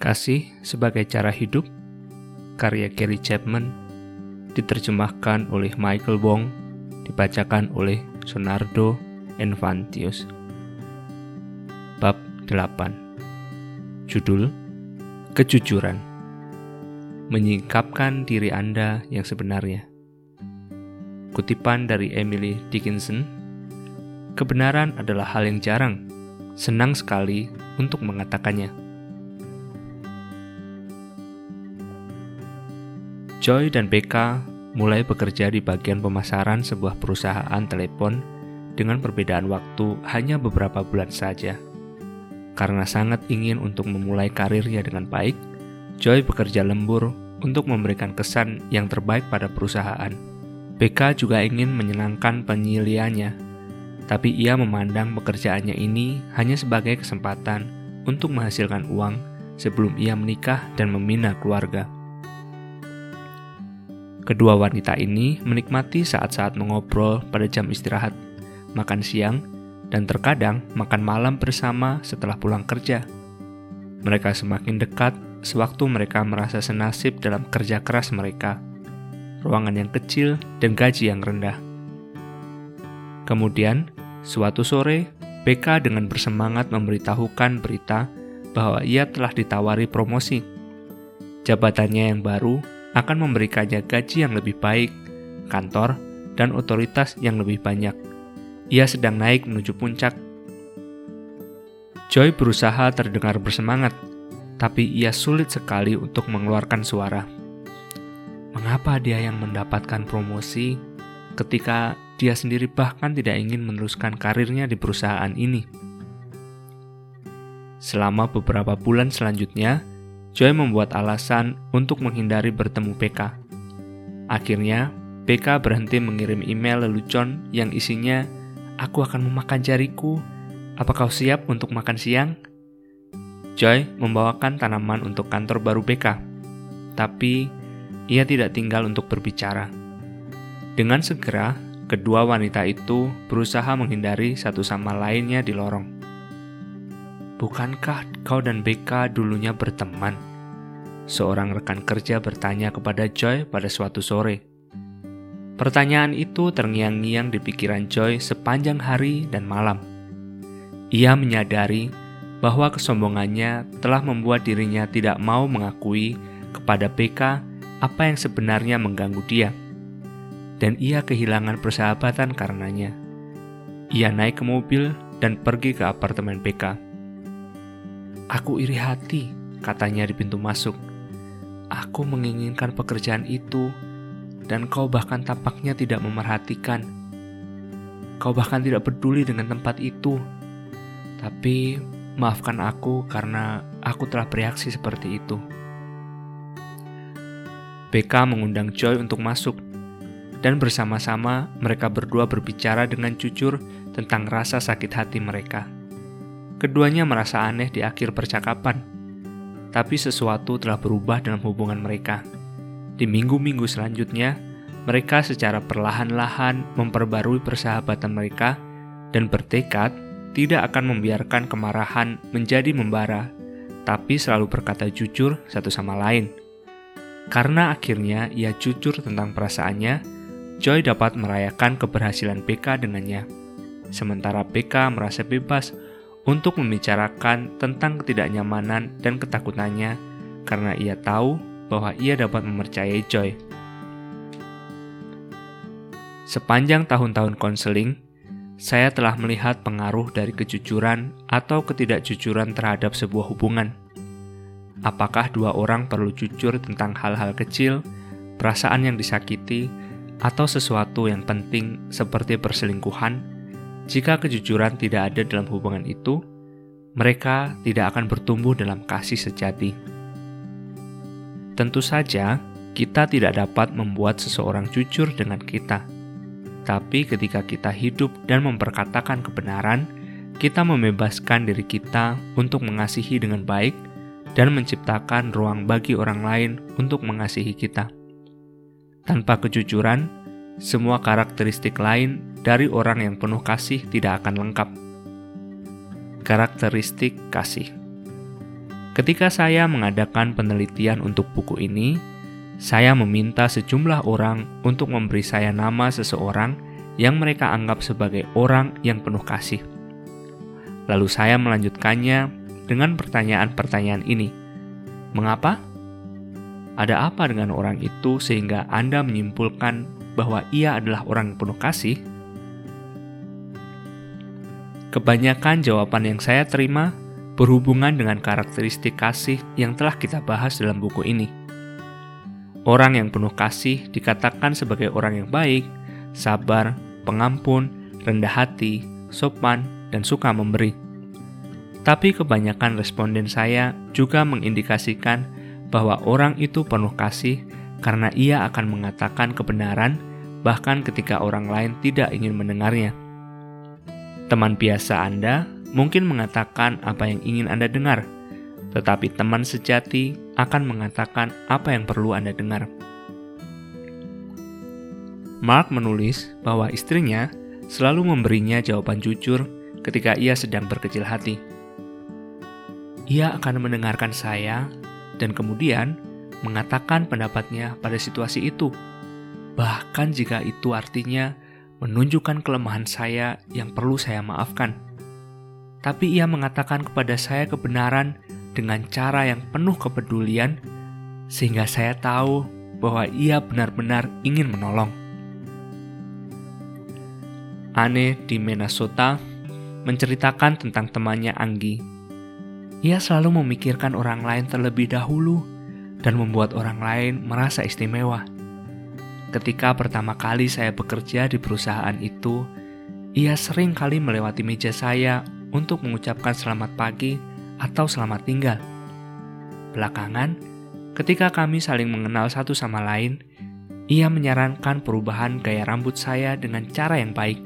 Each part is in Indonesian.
Kasih sebagai cara hidup, karya Gary Chapman, diterjemahkan oleh Michael Wong, dibacakan oleh Sonardo Enfantius. Bab 8 Judul Kejujuran Menyingkapkan diri Anda yang sebenarnya Kutipan dari Emily Dickinson Kebenaran adalah hal yang jarang, senang sekali untuk mengatakannya. Joy dan BK mulai bekerja di bagian pemasaran sebuah perusahaan telepon dengan perbedaan waktu hanya beberapa bulan saja. Karena sangat ingin untuk memulai karirnya dengan baik, Joy bekerja lembur untuk memberikan kesan yang terbaik pada perusahaan. BK juga ingin menyenangkan penyiliannya, tapi ia memandang pekerjaannya ini hanya sebagai kesempatan untuk menghasilkan uang sebelum ia menikah dan membina keluarga. Kedua wanita ini menikmati saat-saat mengobrol pada jam istirahat, makan siang, dan terkadang makan malam bersama setelah pulang kerja. Mereka semakin dekat sewaktu mereka merasa senasib dalam kerja keras mereka, ruangan yang kecil, dan gaji yang rendah. Kemudian, suatu sore, BK dengan bersemangat memberitahukan berita bahwa ia telah ditawari promosi. Jabatannya yang baru akan memberikannya gaji yang lebih baik, kantor, dan otoritas yang lebih banyak. Ia sedang naik menuju puncak. Joy berusaha terdengar bersemangat, tapi ia sulit sekali untuk mengeluarkan suara. Mengapa dia yang mendapatkan promosi ketika dia sendiri bahkan tidak ingin meneruskan karirnya di perusahaan ini? Selama beberapa bulan selanjutnya, Joy membuat alasan untuk menghindari bertemu PK. Akhirnya, PK berhenti mengirim email lelucon yang isinya, Aku akan memakan jariku, apa kau siap untuk makan siang? Joy membawakan tanaman untuk kantor baru PK, tapi ia tidak tinggal untuk berbicara. Dengan segera, kedua wanita itu berusaha menghindari satu sama lainnya di lorong. Bukankah kau dan BK dulunya berteman? Seorang rekan kerja bertanya kepada Joy pada suatu sore. Pertanyaan itu terngiang-ngiang di pikiran Joy sepanjang hari dan malam. Ia menyadari bahwa kesombongannya telah membuat dirinya tidak mau mengakui kepada BK apa yang sebenarnya mengganggu dia. Dan ia kehilangan persahabatan karenanya. Ia naik ke mobil dan pergi ke apartemen BK. Aku iri hati, katanya di pintu masuk. Aku menginginkan pekerjaan itu, dan kau bahkan tampaknya tidak memerhatikan. Kau bahkan tidak peduli dengan tempat itu. Tapi maafkan aku karena aku telah bereaksi seperti itu. BK mengundang Joy untuk masuk, dan bersama-sama mereka berdua berbicara dengan jujur tentang rasa sakit hati mereka. Keduanya merasa aneh di akhir percakapan, tapi sesuatu telah berubah dalam hubungan mereka. Di minggu-minggu selanjutnya, mereka secara perlahan-lahan memperbarui persahabatan mereka dan bertekad tidak akan membiarkan kemarahan menjadi membara, tapi selalu berkata jujur satu sama lain. Karena akhirnya ia jujur tentang perasaannya, Joy dapat merayakan keberhasilan PK dengannya. Sementara PK merasa bebas untuk membicarakan tentang ketidaknyamanan dan ketakutannya karena ia tahu bahwa ia dapat mempercayai Joy. Sepanjang tahun-tahun konseling, saya telah melihat pengaruh dari kejujuran atau ketidakjujuran terhadap sebuah hubungan. Apakah dua orang perlu jujur tentang hal-hal kecil, perasaan yang disakiti, atau sesuatu yang penting seperti perselingkuhan? Jika kejujuran tidak ada dalam hubungan itu, mereka tidak akan bertumbuh dalam kasih sejati. Tentu saja, kita tidak dapat membuat seseorang jujur dengan kita. Tapi ketika kita hidup dan memperkatakan kebenaran, kita membebaskan diri kita untuk mengasihi dengan baik dan menciptakan ruang bagi orang lain untuk mengasihi kita. Tanpa kejujuran, semua karakteristik lain dari orang yang penuh kasih tidak akan lengkap. Karakteristik kasih Ketika saya mengadakan penelitian untuk buku ini, saya meminta sejumlah orang untuk memberi saya nama seseorang yang mereka anggap sebagai orang yang penuh kasih. Lalu saya melanjutkannya dengan pertanyaan-pertanyaan ini. Mengapa? Ada apa dengan orang itu sehingga Anda menyimpulkan bahwa ia adalah orang yang penuh kasih? Kebanyakan jawaban yang saya terima berhubungan dengan karakteristik kasih yang telah kita bahas dalam buku ini. Orang yang penuh kasih dikatakan sebagai orang yang baik, sabar, pengampun, rendah hati, sopan, dan suka memberi. Tapi kebanyakan responden saya juga mengindikasikan bahwa orang itu penuh kasih karena ia akan mengatakan kebenaran bahkan ketika orang lain tidak ingin mendengarnya. Teman biasa Anda mungkin mengatakan apa yang ingin Anda dengar, tetapi teman sejati akan mengatakan apa yang perlu Anda dengar. Mark menulis bahwa istrinya selalu memberinya jawaban jujur ketika ia sedang berkecil hati. Ia akan mendengarkan saya dan kemudian mengatakan pendapatnya pada situasi itu, bahkan jika itu artinya menunjukkan kelemahan saya yang perlu saya maafkan tapi ia mengatakan kepada saya kebenaran dengan cara yang penuh kepedulian, sehingga saya tahu bahwa ia benar-benar ingin menolong. Anne di Minnesota menceritakan tentang temannya Anggi. Ia selalu memikirkan orang lain terlebih dahulu dan membuat orang lain merasa istimewa. Ketika pertama kali saya bekerja di perusahaan itu, ia sering kali melewati meja saya untuk mengucapkan selamat pagi atau selamat tinggal. Belakangan, ketika kami saling mengenal satu sama lain, ia menyarankan perubahan gaya rambut saya dengan cara yang baik.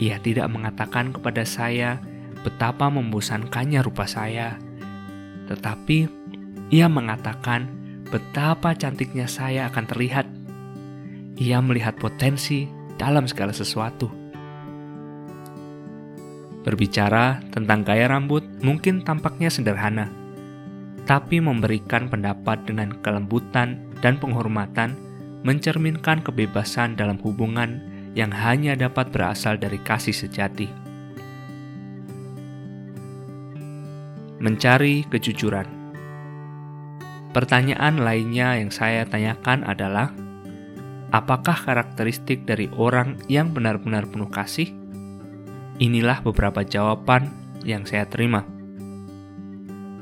Ia tidak mengatakan kepada saya betapa membosankannya rupa saya, tetapi ia mengatakan betapa cantiknya saya akan terlihat. Ia melihat potensi dalam segala sesuatu. Berbicara tentang gaya rambut mungkin tampaknya sederhana, tapi memberikan pendapat dengan kelembutan dan penghormatan mencerminkan kebebasan dalam hubungan yang hanya dapat berasal dari kasih sejati. Mencari kejujuran. Pertanyaan lainnya yang saya tanyakan adalah, apakah karakteristik dari orang yang benar-benar penuh kasih? Inilah beberapa jawaban yang saya terima.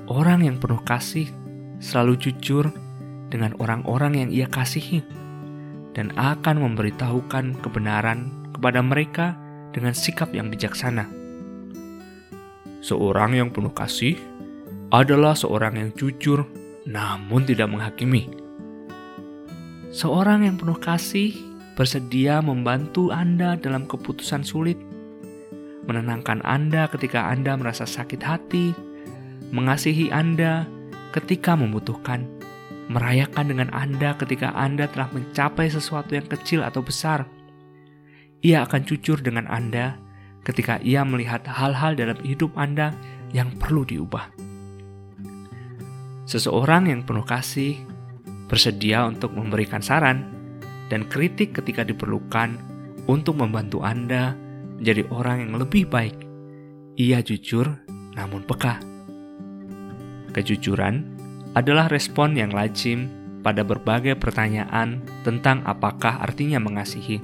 Orang yang penuh kasih selalu jujur dengan orang-orang yang ia kasihi dan akan memberitahukan kebenaran kepada mereka dengan sikap yang bijaksana. Seorang yang penuh kasih adalah seorang yang jujur namun tidak menghakimi. Seorang yang penuh kasih bersedia membantu Anda dalam keputusan sulit menenangkan Anda ketika Anda merasa sakit hati, mengasihi Anda ketika membutuhkan, merayakan dengan Anda ketika Anda telah mencapai sesuatu yang kecil atau besar. Ia akan jujur dengan Anda ketika ia melihat hal-hal dalam hidup Anda yang perlu diubah. Seseorang yang penuh kasih bersedia untuk memberikan saran dan kritik ketika diperlukan untuk membantu Anda menjadi orang yang lebih baik. Ia jujur namun peka. Kejujuran adalah respon yang lazim pada berbagai pertanyaan tentang apakah artinya mengasihi.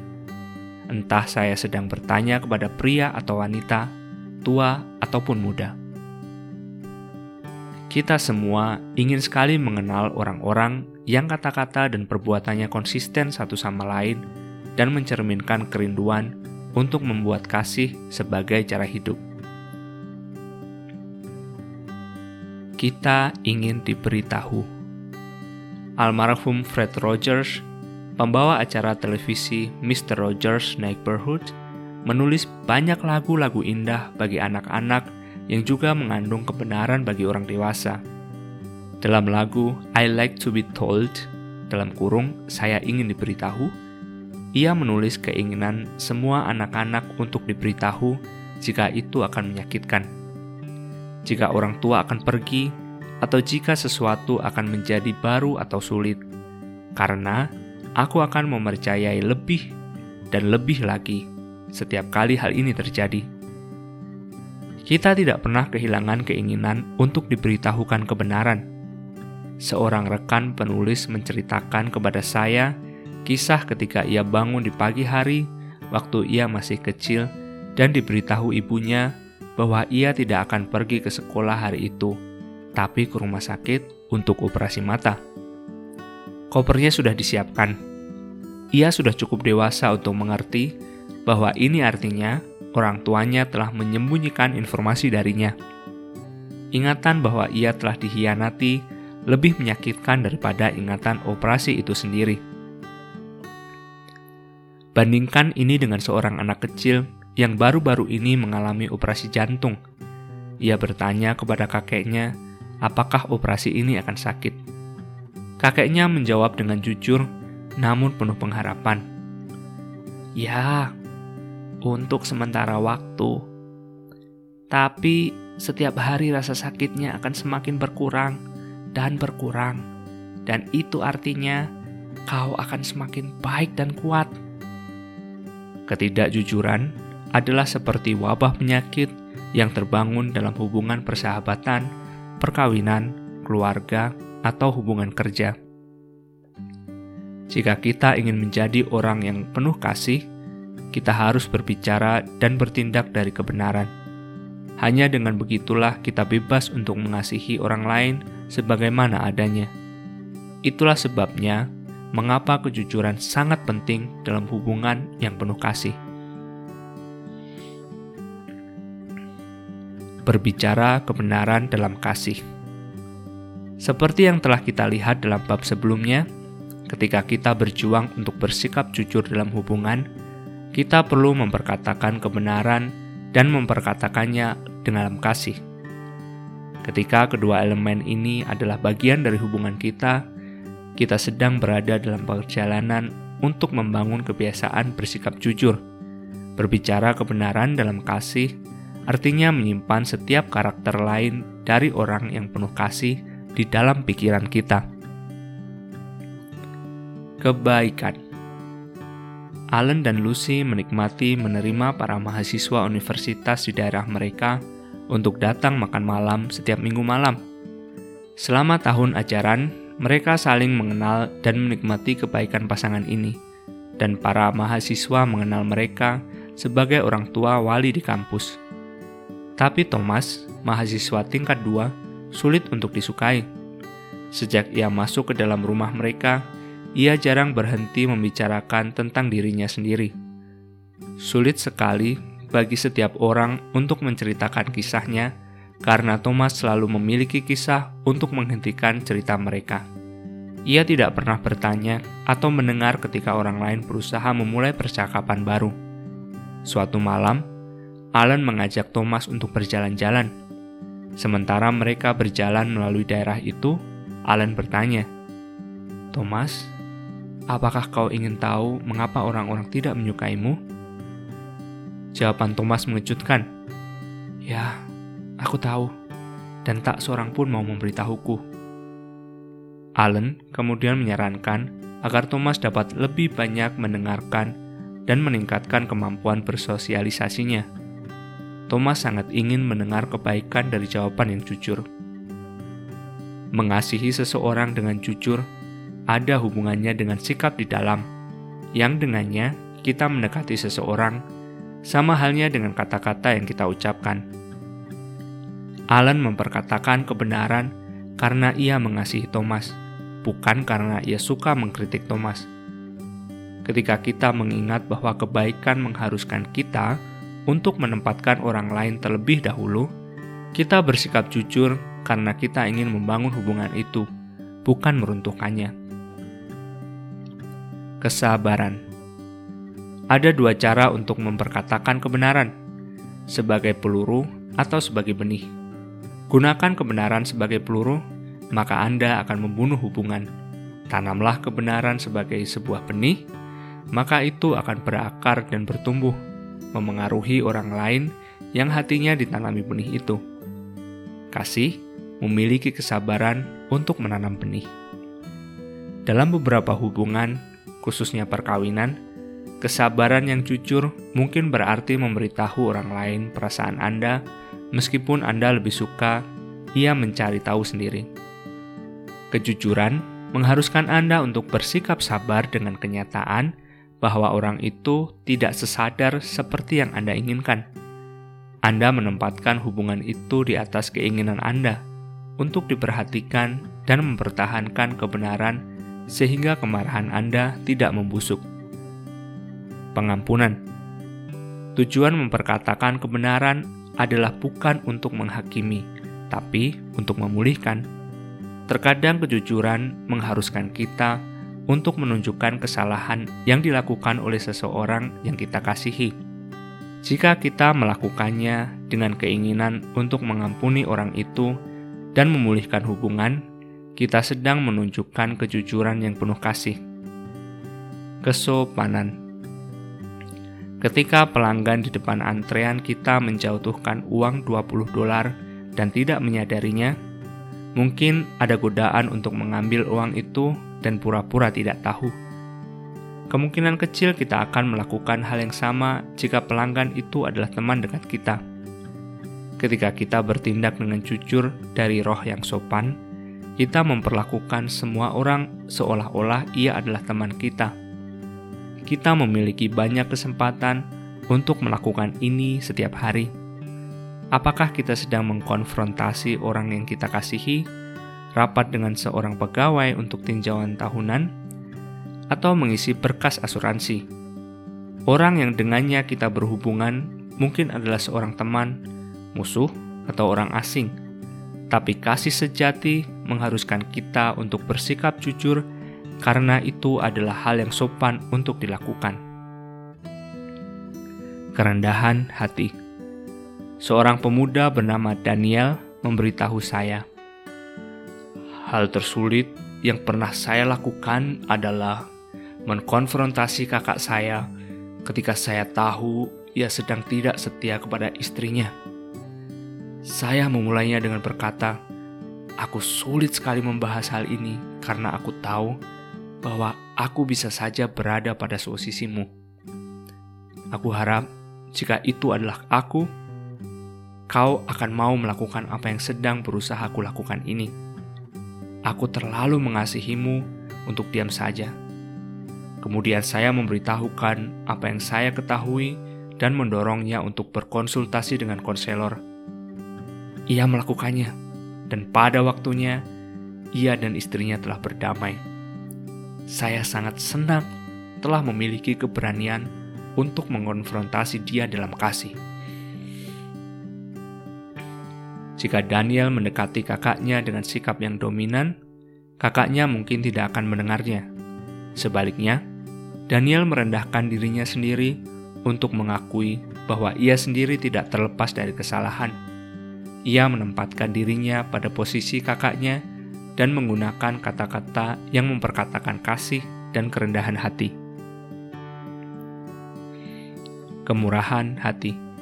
Entah saya sedang bertanya kepada pria atau wanita, tua ataupun muda. Kita semua ingin sekali mengenal orang-orang yang kata-kata dan perbuatannya konsisten satu sama lain dan mencerminkan kerinduan untuk membuat kasih sebagai cara hidup. Kita ingin diberitahu. Almarhum Fred Rogers, pembawa acara televisi Mr. Rogers Neighborhood, menulis banyak lagu-lagu indah bagi anak-anak yang juga mengandung kebenaran bagi orang dewasa. Dalam lagu I Like to Be Told, dalam kurung saya ingin diberitahu, ia menulis keinginan semua anak-anak untuk diberitahu jika itu akan menyakitkan. Jika orang tua akan pergi, atau jika sesuatu akan menjadi baru atau sulit, karena aku akan mempercayai lebih dan lebih lagi setiap kali hal ini terjadi. Kita tidak pernah kehilangan keinginan untuk diberitahukan kebenaran. Seorang rekan penulis menceritakan kepada saya kisah ketika ia bangun di pagi hari waktu ia masih kecil dan diberitahu ibunya bahwa ia tidak akan pergi ke sekolah hari itu, tapi ke rumah sakit untuk operasi mata. Kopernya sudah disiapkan. Ia sudah cukup dewasa untuk mengerti bahwa ini artinya orang tuanya telah menyembunyikan informasi darinya. Ingatan bahwa ia telah dihianati lebih menyakitkan daripada ingatan operasi itu sendiri. Bandingkan ini dengan seorang anak kecil yang baru-baru ini mengalami operasi jantung. Ia bertanya kepada kakeknya, apakah operasi ini akan sakit. Kakeknya menjawab dengan jujur, namun penuh pengharapan. Ya, untuk sementara waktu. Tapi setiap hari rasa sakitnya akan semakin berkurang dan berkurang. Dan itu artinya kau akan semakin baik dan kuat. Ketidakjujuran adalah seperti wabah penyakit yang terbangun dalam hubungan persahabatan, perkawinan, keluarga, atau hubungan kerja. Jika kita ingin menjadi orang yang penuh kasih, kita harus berbicara dan bertindak dari kebenaran. Hanya dengan begitulah kita bebas untuk mengasihi orang lain sebagaimana adanya. Itulah sebabnya mengapa kejujuran sangat penting dalam hubungan yang penuh kasih. berbicara kebenaran dalam kasih. Seperti yang telah kita lihat dalam bab sebelumnya, ketika kita berjuang untuk bersikap jujur dalam hubungan, kita perlu memperkatakan kebenaran dan memperkatakannya dalam kasih. Ketika kedua elemen ini adalah bagian dari hubungan kita, kita sedang berada dalam perjalanan untuk membangun kebiasaan bersikap jujur, berbicara kebenaran dalam kasih, artinya menyimpan setiap karakter lain dari orang yang penuh kasih di dalam pikiran kita. Kebaikan Alan dan Lucy menikmati menerima para mahasiswa universitas di daerah mereka untuk datang makan malam setiap minggu malam. Selama tahun ajaran, mereka saling mengenal dan menikmati kebaikan pasangan ini, dan para mahasiswa mengenal mereka sebagai orang tua wali di kampus. Tapi Thomas, mahasiswa tingkat 2, sulit untuk disukai. Sejak ia masuk ke dalam rumah mereka, ia jarang berhenti membicarakan tentang dirinya sendiri. Sulit sekali bagi setiap orang untuk menceritakan kisahnya karena Thomas selalu memiliki kisah untuk menghentikan cerita mereka. Ia tidak pernah bertanya atau mendengar ketika orang lain berusaha memulai percakapan baru. Suatu malam, Alan mengajak Thomas untuk berjalan-jalan. Sementara mereka berjalan melalui daerah itu, Alan bertanya, "Thomas, apakah kau ingin tahu mengapa orang-orang tidak menyukaimu?" Jawaban Thomas mengejutkan. "Ya, aku tahu, dan tak seorang pun mau memberitahuku." Alan kemudian menyarankan agar Thomas dapat lebih banyak mendengarkan dan meningkatkan kemampuan bersosialisasinya. Thomas sangat ingin mendengar kebaikan dari jawaban yang jujur. Mengasihi seseorang dengan jujur ada hubungannya dengan sikap di dalam, yang dengannya kita mendekati seseorang, sama halnya dengan kata-kata yang kita ucapkan. Alan memperkatakan kebenaran karena ia mengasihi Thomas, bukan karena ia suka mengkritik Thomas. Ketika kita mengingat bahwa kebaikan mengharuskan kita untuk menempatkan orang lain terlebih dahulu, kita bersikap jujur karena kita ingin membangun hubungan itu, bukan meruntuhkannya. Kesabaran ada dua cara untuk memperkatakan kebenaran: sebagai peluru atau sebagai benih. Gunakan kebenaran sebagai peluru, maka Anda akan membunuh hubungan. Tanamlah kebenaran sebagai sebuah benih, maka itu akan berakar dan bertumbuh memengaruhi orang lain yang hatinya ditanami benih itu. Kasih memiliki kesabaran untuk menanam benih. Dalam beberapa hubungan, khususnya perkawinan, kesabaran yang jujur mungkin berarti memberitahu orang lain perasaan Anda, meskipun Anda lebih suka ia mencari tahu sendiri. Kejujuran mengharuskan Anda untuk bersikap sabar dengan kenyataan bahwa orang itu tidak sesadar seperti yang Anda inginkan. Anda menempatkan hubungan itu di atas keinginan Anda untuk diperhatikan dan mempertahankan kebenaran sehingga kemarahan Anda tidak membusuk. Pengampunan Tujuan memperkatakan kebenaran adalah bukan untuk menghakimi, tapi untuk memulihkan. Terkadang kejujuran mengharuskan kita untuk menunjukkan kesalahan yang dilakukan oleh seseorang yang kita kasihi. Jika kita melakukannya dengan keinginan untuk mengampuni orang itu dan memulihkan hubungan, kita sedang menunjukkan kejujuran yang penuh kasih. Kesopanan Ketika pelanggan di depan antrean kita menjatuhkan uang 20 dolar dan tidak menyadarinya, mungkin ada godaan untuk mengambil uang itu dan pura-pura tidak tahu. Kemungkinan kecil kita akan melakukan hal yang sama jika pelanggan itu adalah teman dekat kita Ketika kita bertindak dengan jujur dari roh yang sopan, kita memperlakukan semua orang seolah-olah ia adalah teman kita. Kita memiliki banyak kesempatan untuk melakukan ini setiap hari. Apakah kita sedang mengkonfrontasi orang yang kita kasihi, rapat dengan seorang pegawai untuk tinjauan tahunan, atau mengisi berkas asuransi? Orang yang dengannya kita berhubungan mungkin adalah seorang teman musuh, atau orang asing. Tapi kasih sejati mengharuskan kita untuk bersikap jujur karena itu adalah hal yang sopan untuk dilakukan. Kerendahan hati Seorang pemuda bernama Daniel memberitahu saya, hal tersulit yang pernah saya lakukan adalah mengkonfrontasi kakak saya ketika saya tahu ia sedang tidak setia kepada istrinya. Saya memulainya dengan berkata, "Aku sulit sekali membahas hal ini karena aku tahu bahwa aku bisa saja berada pada posisimu. Aku harap jika itu adalah aku, kau akan mau melakukan apa yang sedang berusaha aku lakukan ini. Aku terlalu mengasihimu untuk diam saja." Kemudian saya memberitahukan apa yang saya ketahui dan mendorongnya untuk berkonsultasi dengan konselor ia melakukannya, dan pada waktunya ia dan istrinya telah berdamai. Saya sangat senang telah memiliki keberanian untuk mengonfrontasi dia dalam kasih. Jika Daniel mendekati kakaknya dengan sikap yang dominan, kakaknya mungkin tidak akan mendengarnya. Sebaliknya, Daniel merendahkan dirinya sendiri untuk mengakui bahwa ia sendiri tidak terlepas dari kesalahan ia menempatkan dirinya pada posisi kakaknya dan menggunakan kata-kata yang memperkatakan kasih dan kerendahan hati. Kemurahan hati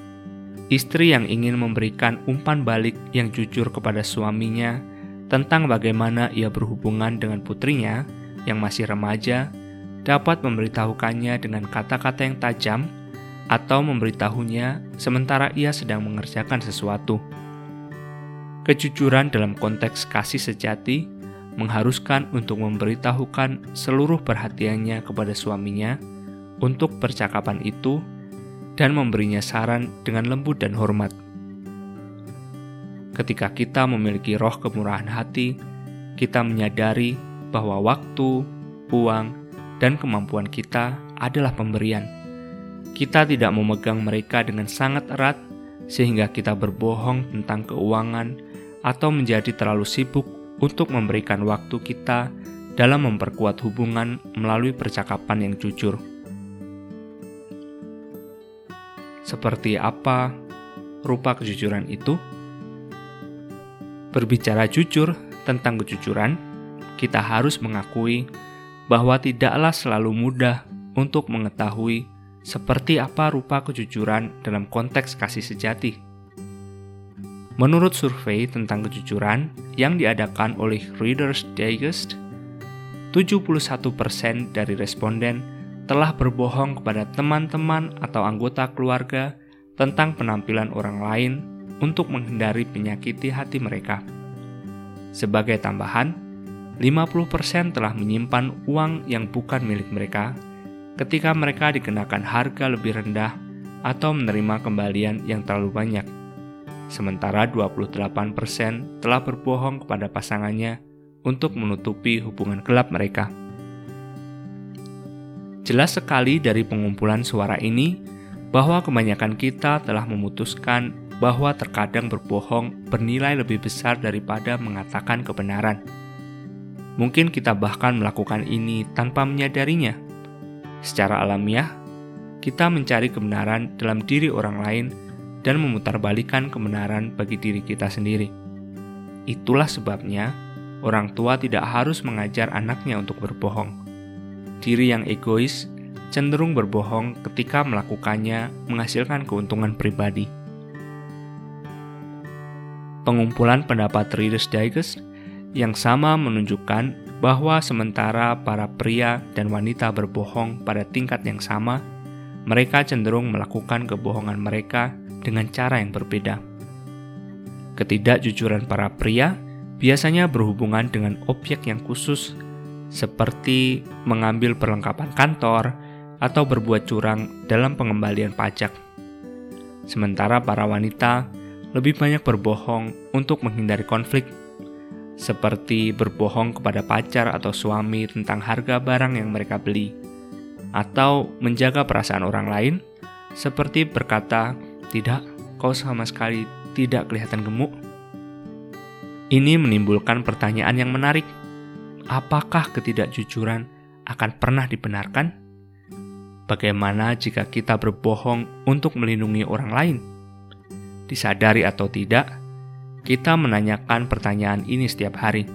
Istri yang ingin memberikan umpan balik yang jujur kepada suaminya tentang bagaimana ia berhubungan dengan putrinya yang masih remaja dapat memberitahukannya dengan kata-kata yang tajam atau memberitahunya sementara ia sedang mengerjakan sesuatu. Kejujuran dalam konteks kasih sejati mengharuskan untuk memberitahukan seluruh perhatiannya kepada suaminya untuk percakapan itu dan memberinya saran dengan lembut dan hormat. Ketika kita memiliki roh kemurahan hati, kita menyadari bahwa waktu, uang, dan kemampuan kita adalah pemberian. Kita tidak memegang mereka dengan sangat erat, sehingga kita berbohong tentang keuangan atau menjadi terlalu sibuk untuk memberikan waktu kita dalam memperkuat hubungan melalui percakapan yang jujur. Seperti apa rupa kejujuran itu? Berbicara jujur tentang kejujuran, kita harus mengakui bahwa tidaklah selalu mudah untuk mengetahui seperti apa rupa kejujuran dalam konteks kasih sejati Menurut survei tentang kejujuran yang diadakan oleh Reader's Digest, 71% dari responden telah berbohong kepada teman-teman atau anggota keluarga tentang penampilan orang lain untuk menghindari penyakiti hati mereka. Sebagai tambahan, 50% telah menyimpan uang yang bukan milik mereka ketika mereka dikenakan harga lebih rendah atau menerima kembalian yang terlalu banyak sementara 28% telah berbohong kepada pasangannya untuk menutupi hubungan gelap mereka. Jelas sekali dari pengumpulan suara ini bahwa kebanyakan kita telah memutuskan bahwa terkadang berbohong bernilai lebih besar daripada mengatakan kebenaran. Mungkin kita bahkan melakukan ini tanpa menyadarinya. Secara alamiah, kita mencari kebenaran dalam diri orang lain dan memutarbalikan kebenaran bagi diri kita sendiri. Itulah sebabnya orang tua tidak harus mengajar anaknya untuk berbohong. Diri yang egois cenderung berbohong ketika melakukannya menghasilkan keuntungan pribadi. Pengumpulan pendapat Reader's Digest yang sama menunjukkan bahwa sementara para pria dan wanita berbohong pada tingkat yang sama, mereka cenderung melakukan kebohongan mereka dengan cara yang berbeda. Ketidakjujuran para pria biasanya berhubungan dengan objek yang khusus, seperti mengambil perlengkapan kantor atau berbuat curang dalam pengembalian pajak. Sementara para wanita lebih banyak berbohong untuk menghindari konflik, seperti berbohong kepada pacar atau suami tentang harga barang yang mereka beli, atau menjaga perasaan orang lain, seperti berkata tidak, kau sama sekali tidak kelihatan gemuk. Ini menimbulkan pertanyaan yang menarik. Apakah ketidakjujuran akan pernah dibenarkan? Bagaimana jika kita berbohong untuk melindungi orang lain? Disadari atau tidak, kita menanyakan pertanyaan ini setiap hari.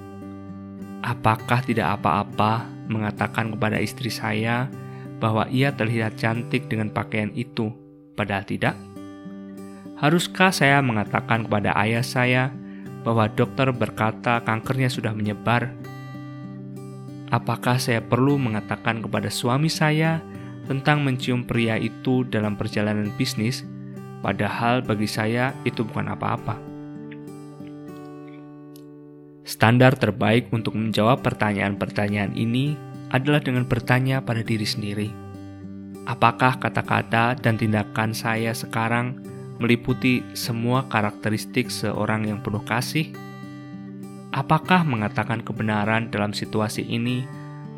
Apakah tidak apa-apa mengatakan kepada istri saya bahwa ia terlihat cantik dengan pakaian itu, padahal tidak? Haruskah saya mengatakan kepada ayah saya bahwa dokter berkata kankernya sudah menyebar? Apakah saya perlu mengatakan kepada suami saya tentang mencium pria itu dalam perjalanan bisnis, padahal bagi saya itu bukan apa-apa? Standar terbaik untuk menjawab pertanyaan-pertanyaan ini adalah dengan bertanya pada diri sendiri. Apakah kata-kata dan tindakan saya sekarang meliputi semua karakteristik seorang yang penuh kasih? Apakah mengatakan kebenaran dalam situasi ini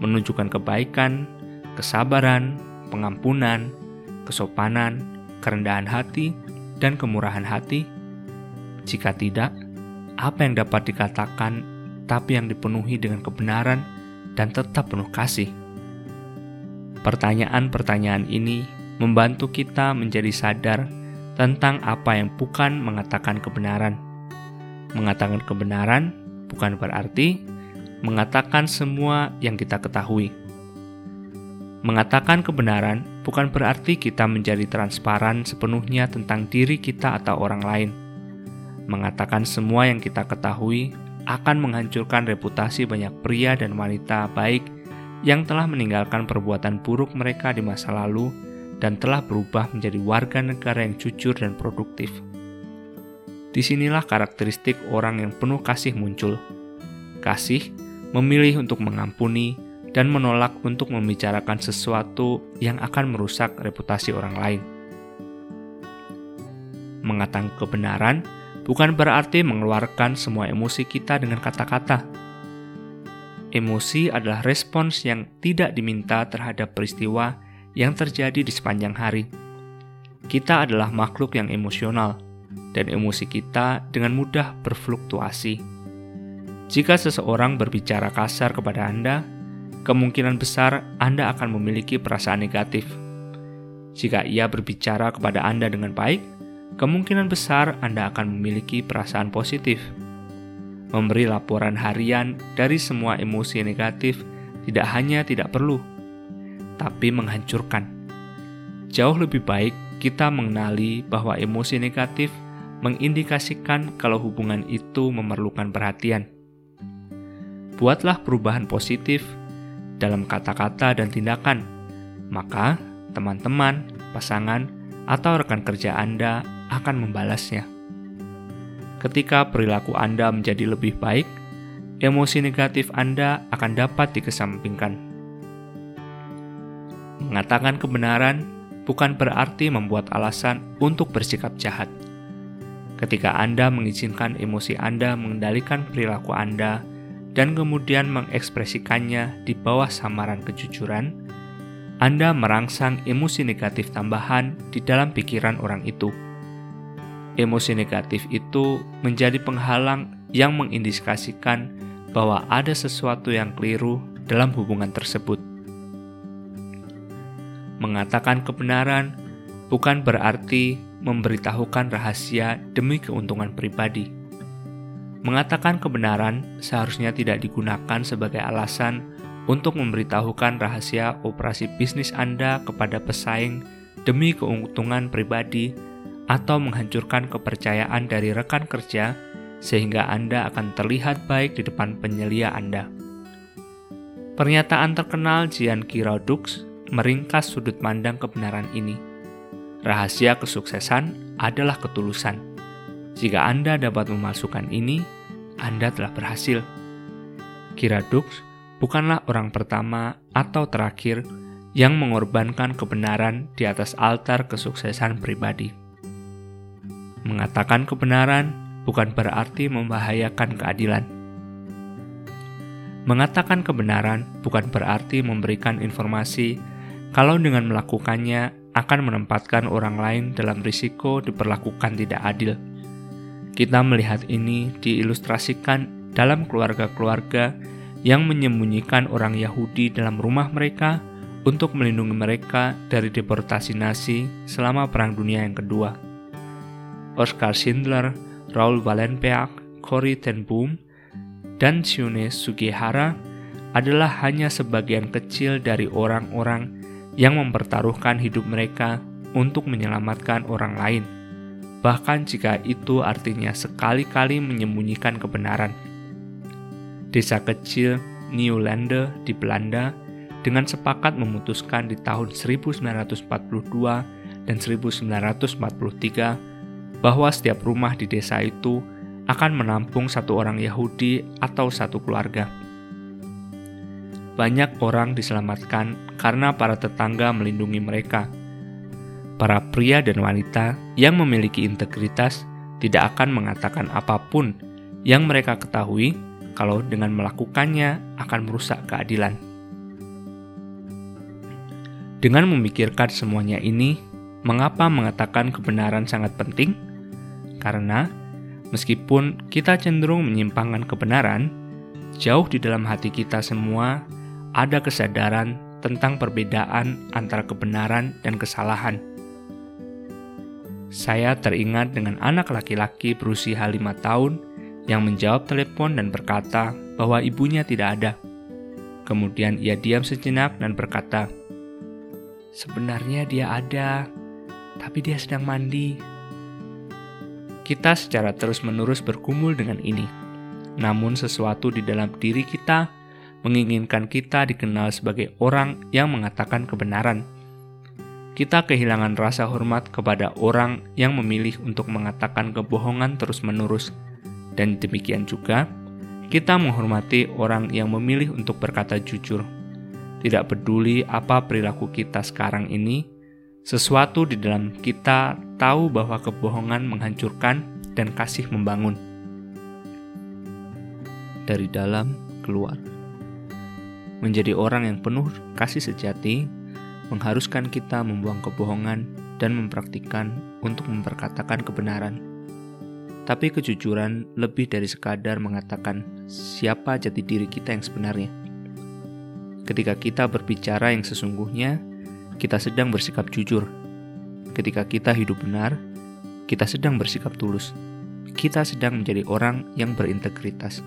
menunjukkan kebaikan, kesabaran, pengampunan, kesopanan, kerendahan hati, dan kemurahan hati? Jika tidak, apa yang dapat dikatakan tapi yang dipenuhi dengan kebenaran dan tetap penuh kasih? Pertanyaan-pertanyaan ini membantu kita menjadi sadar tentang apa yang bukan mengatakan kebenaran. Mengatakan kebenaran bukan berarti mengatakan semua yang kita ketahui. Mengatakan kebenaran bukan berarti kita menjadi transparan sepenuhnya tentang diri kita atau orang lain. Mengatakan semua yang kita ketahui akan menghancurkan reputasi banyak pria dan wanita baik yang telah meninggalkan perbuatan buruk mereka di masa lalu dan telah berubah menjadi warga negara yang jujur dan produktif. Di sinilah karakteristik orang yang penuh kasih muncul. Kasih memilih untuk mengampuni dan menolak untuk membicarakan sesuatu yang akan merusak reputasi orang lain. Mengatakan kebenaran bukan berarti mengeluarkan semua emosi kita dengan kata-kata. Emosi adalah respons yang tidak diminta terhadap peristiwa yang terjadi di sepanjang hari. Kita adalah makhluk yang emosional, dan emosi kita dengan mudah berfluktuasi. Jika seseorang berbicara kasar kepada Anda, kemungkinan besar Anda akan memiliki perasaan negatif. Jika ia berbicara kepada Anda dengan baik, kemungkinan besar Anda akan memiliki perasaan positif. Memberi laporan harian dari semua emosi negatif tidak hanya tidak perlu, tapi menghancurkan. Jauh lebih baik kita mengenali bahwa emosi negatif mengindikasikan kalau hubungan itu memerlukan perhatian. Buatlah perubahan positif dalam kata-kata dan tindakan, maka teman-teman, pasangan, atau rekan kerja Anda akan membalasnya. Ketika perilaku Anda menjadi lebih baik, emosi negatif Anda akan dapat dikesampingkan. Mengatakan kebenaran bukan berarti membuat alasan untuk bersikap jahat. Ketika Anda mengizinkan emosi Anda mengendalikan perilaku Anda dan kemudian mengekspresikannya di bawah samaran kejujuran, Anda merangsang emosi negatif tambahan di dalam pikiran orang itu. Emosi negatif itu menjadi penghalang yang mengindikasikan bahwa ada sesuatu yang keliru dalam hubungan tersebut. Mengatakan kebenaran bukan berarti memberitahukan rahasia demi keuntungan pribadi. Mengatakan kebenaran seharusnya tidak digunakan sebagai alasan untuk memberitahukan rahasia operasi bisnis Anda kepada pesaing demi keuntungan pribadi atau menghancurkan kepercayaan dari rekan kerja sehingga Anda akan terlihat baik di depan penyelia Anda. Pernyataan terkenal Jian Kirodux meringkas sudut pandang kebenaran ini. Rahasia kesuksesan adalah ketulusan. Jika Anda dapat memasukkan ini, Anda telah berhasil. Kiradux bukanlah orang pertama atau terakhir yang mengorbankan kebenaran di atas altar kesuksesan pribadi. Mengatakan kebenaran bukan berarti membahayakan keadilan. Mengatakan kebenaran bukan berarti memberikan informasi kalau dengan melakukannya akan menempatkan orang lain dalam risiko diperlakukan tidak adil. Kita melihat ini diilustrasikan dalam keluarga-keluarga yang menyembunyikan orang Yahudi dalam rumah mereka untuk melindungi mereka dari deportasi nasi selama Perang Dunia yang kedua. Oscar Schindler Raul Valenpeak, Cory ten Boom, dan Shune Sugihara adalah hanya sebagian kecil dari orang-orang yang mempertaruhkan hidup mereka untuk menyelamatkan orang lain, bahkan jika itu artinya sekali-kali menyembunyikan kebenaran. Desa kecil Nieuwlande di Belanda dengan sepakat memutuskan di tahun 1942 dan 1943 bahwa setiap rumah di desa itu akan menampung satu orang Yahudi atau satu keluarga. Banyak orang diselamatkan karena para tetangga melindungi mereka. Para pria dan wanita yang memiliki integritas tidak akan mengatakan apa pun yang mereka ketahui kalau dengan melakukannya akan merusak keadilan. Dengan memikirkan semuanya ini, mengapa mengatakan kebenaran sangat penting? Karena meskipun kita cenderung menyimpangkan kebenaran, jauh di dalam hati kita semua ada kesadaran tentang perbedaan antara kebenaran dan kesalahan. Saya teringat dengan anak laki-laki berusia lima tahun yang menjawab telepon dan berkata bahwa ibunya tidak ada. Kemudian ia diam sejenak dan berkata, "Sebenarnya dia ada, tapi dia sedang mandi." Kita secara terus-menerus bergumul dengan ini. Namun sesuatu di dalam diri kita menginginkan kita dikenal sebagai orang yang mengatakan kebenaran. Kita kehilangan rasa hormat kepada orang yang memilih untuk mengatakan kebohongan terus-menerus. Dan demikian juga, kita menghormati orang yang memilih untuk berkata jujur. Tidak peduli apa perilaku kita sekarang ini, sesuatu di dalam kita tahu bahwa kebohongan menghancurkan dan kasih membangun. Dari dalam keluar. Menjadi orang yang penuh kasih sejati mengharuskan kita membuang kebohongan dan mempraktikkan untuk memperkatakan kebenaran. Tapi kejujuran lebih dari sekadar mengatakan siapa jati diri kita yang sebenarnya. Ketika kita berbicara yang sesungguhnya, kita sedang bersikap jujur. Ketika kita hidup benar, kita sedang bersikap tulus. Kita sedang menjadi orang yang berintegritas.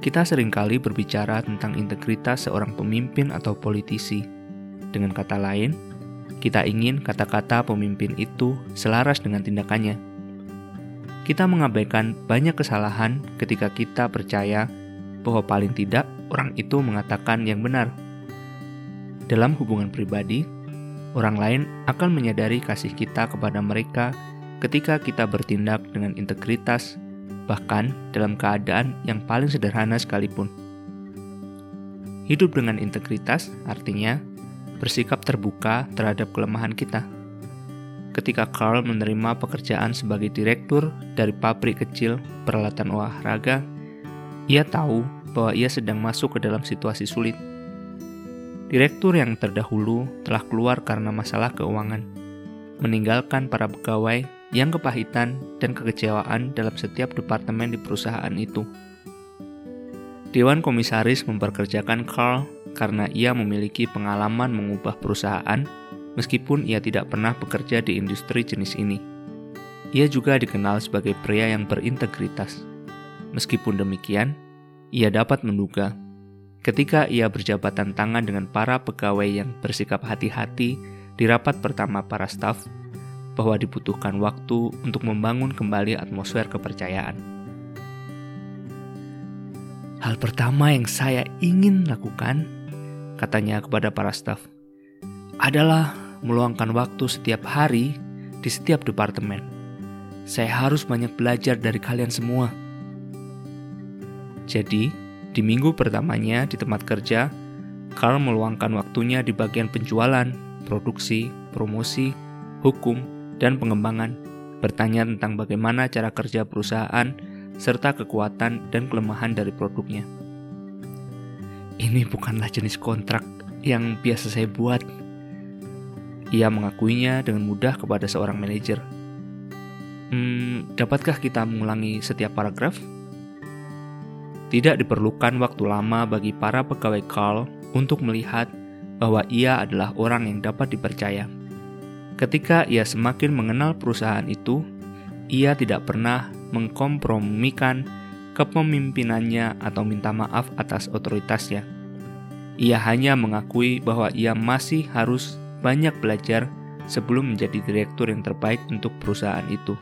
Kita sering kali berbicara tentang integritas seorang pemimpin atau politisi. Dengan kata lain, Kita ingin kata-kata pemimpin itu selaras dengan tindakannya. Kita mengabaikan banyak kesalahan ketika kita percaya bahwa paling tidak orang itu mengatakan yang benar. Dalam hubungan pribadi, orang lain akan menyadari kasih kita kepada mereka ketika kita bertindak dengan integritas, bahkan dalam keadaan yang paling sederhana sekalipun. Hidup dengan integritas artinya bersikap terbuka terhadap kelemahan kita. Ketika Carl menerima pekerjaan sebagai direktur dari pabrik kecil peralatan olahraga, ia tahu bahwa ia sedang masuk ke dalam situasi sulit. Direktur yang terdahulu telah keluar karena masalah keuangan, meninggalkan para pegawai yang kepahitan dan kekecewaan dalam setiap departemen di perusahaan itu. Dewan komisaris memperkerjakan Carl karena ia memiliki pengalaman mengubah perusahaan meskipun ia tidak pernah bekerja di industri jenis ini. Ia juga dikenal sebagai pria yang berintegritas. Meskipun demikian, ia dapat menduga ketika ia berjabatan tangan dengan para pegawai yang bersikap hati-hati di rapat pertama para staf bahwa dibutuhkan waktu untuk membangun kembali atmosfer kepercayaan. Hal pertama yang saya ingin lakukan katanya kepada para staf, adalah meluangkan waktu setiap hari di setiap departemen. Saya harus banyak belajar dari kalian semua. Jadi, di minggu pertamanya di tempat kerja, Carl meluangkan waktunya di bagian penjualan, produksi, promosi, hukum, dan pengembangan, bertanya tentang bagaimana cara kerja perusahaan serta kekuatan dan kelemahan dari produknya. Ini bukanlah jenis kontrak yang biasa saya buat. Ia mengakuinya dengan mudah kepada seorang manajer. Hmm, dapatkah kita mengulangi setiap paragraf? Tidak diperlukan waktu lama bagi para pegawai Carl untuk melihat bahwa ia adalah orang yang dapat dipercaya. Ketika ia semakin mengenal perusahaan itu, ia tidak pernah mengkompromikan kepemimpinannya atau minta maaf atas otoritasnya. Ia hanya mengakui bahwa ia masih harus banyak belajar sebelum menjadi direktur yang terbaik untuk perusahaan itu.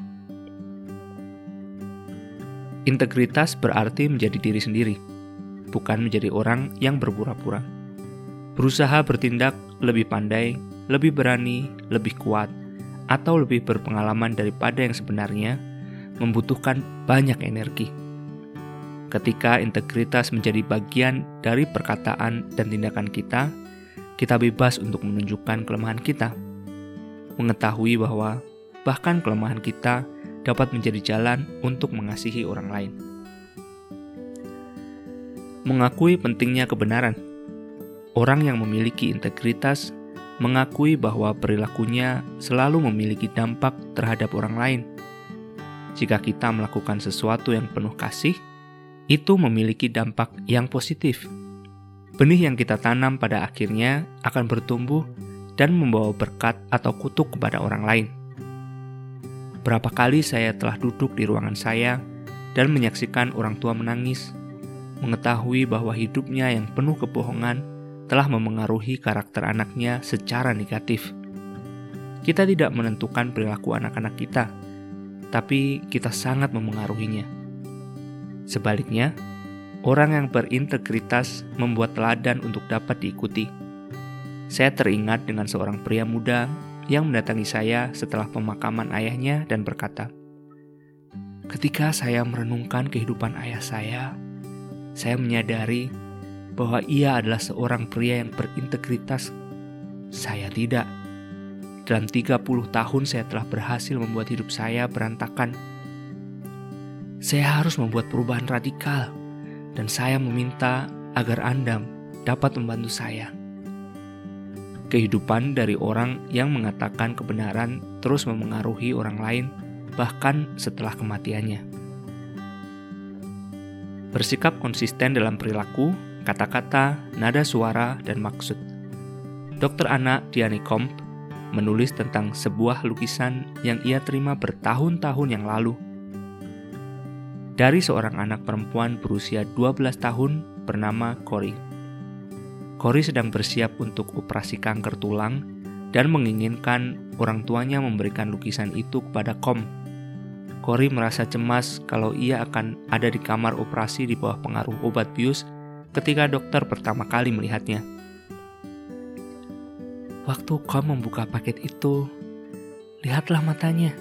Integritas berarti menjadi diri sendiri, bukan menjadi orang yang berpura-pura. Berusaha bertindak lebih pandai, lebih berani, lebih kuat, atau lebih berpengalaman daripada yang sebenarnya membutuhkan banyak energi Ketika integritas menjadi bagian dari perkataan dan tindakan kita, kita bebas untuk menunjukkan kelemahan kita. Mengetahui bahwa bahkan kelemahan kita dapat menjadi jalan untuk mengasihi orang lain. Mengakui pentingnya kebenaran. Orang yang memiliki integritas mengakui bahwa perilakunya selalu memiliki dampak terhadap orang lain. Jika kita melakukan sesuatu yang penuh kasih, itu memiliki dampak yang positif. Benih yang kita tanam pada akhirnya akan bertumbuh dan membawa berkat atau kutuk kepada orang lain. Berapa kali saya telah duduk di ruangan saya dan menyaksikan orang tua menangis, mengetahui bahwa hidupnya yang penuh kebohongan telah memengaruhi karakter anaknya secara negatif. Kita tidak menentukan perilaku anak-anak kita, tapi kita sangat memengaruhinya. Sebaliknya, orang yang berintegritas membuat teladan untuk dapat diikuti. Saya teringat dengan seorang pria muda yang mendatangi saya setelah pemakaman ayahnya dan berkata, "Ketika saya merenungkan kehidupan ayah saya, saya menyadari bahwa ia adalah seorang pria yang berintegritas. Saya tidak. Dalam 30 tahun saya telah berhasil membuat hidup saya berantakan saya harus membuat perubahan radikal, dan saya meminta agar Anda dapat membantu saya. Kehidupan dari orang yang mengatakan kebenaran terus memengaruhi orang lain, bahkan setelah kematiannya. Bersikap konsisten dalam perilaku, kata-kata, nada suara, dan maksud. Dr. Anna Dianikomp menulis tentang sebuah lukisan yang ia terima bertahun-tahun yang lalu dari seorang anak perempuan berusia 12 tahun bernama Cory. Cory sedang bersiap untuk operasi kanker tulang dan menginginkan orang tuanya memberikan lukisan itu kepada Kom. Cory merasa cemas kalau ia akan ada di kamar operasi di bawah pengaruh obat bius ketika dokter pertama kali melihatnya. Waktu Kom membuka paket itu, lihatlah matanya.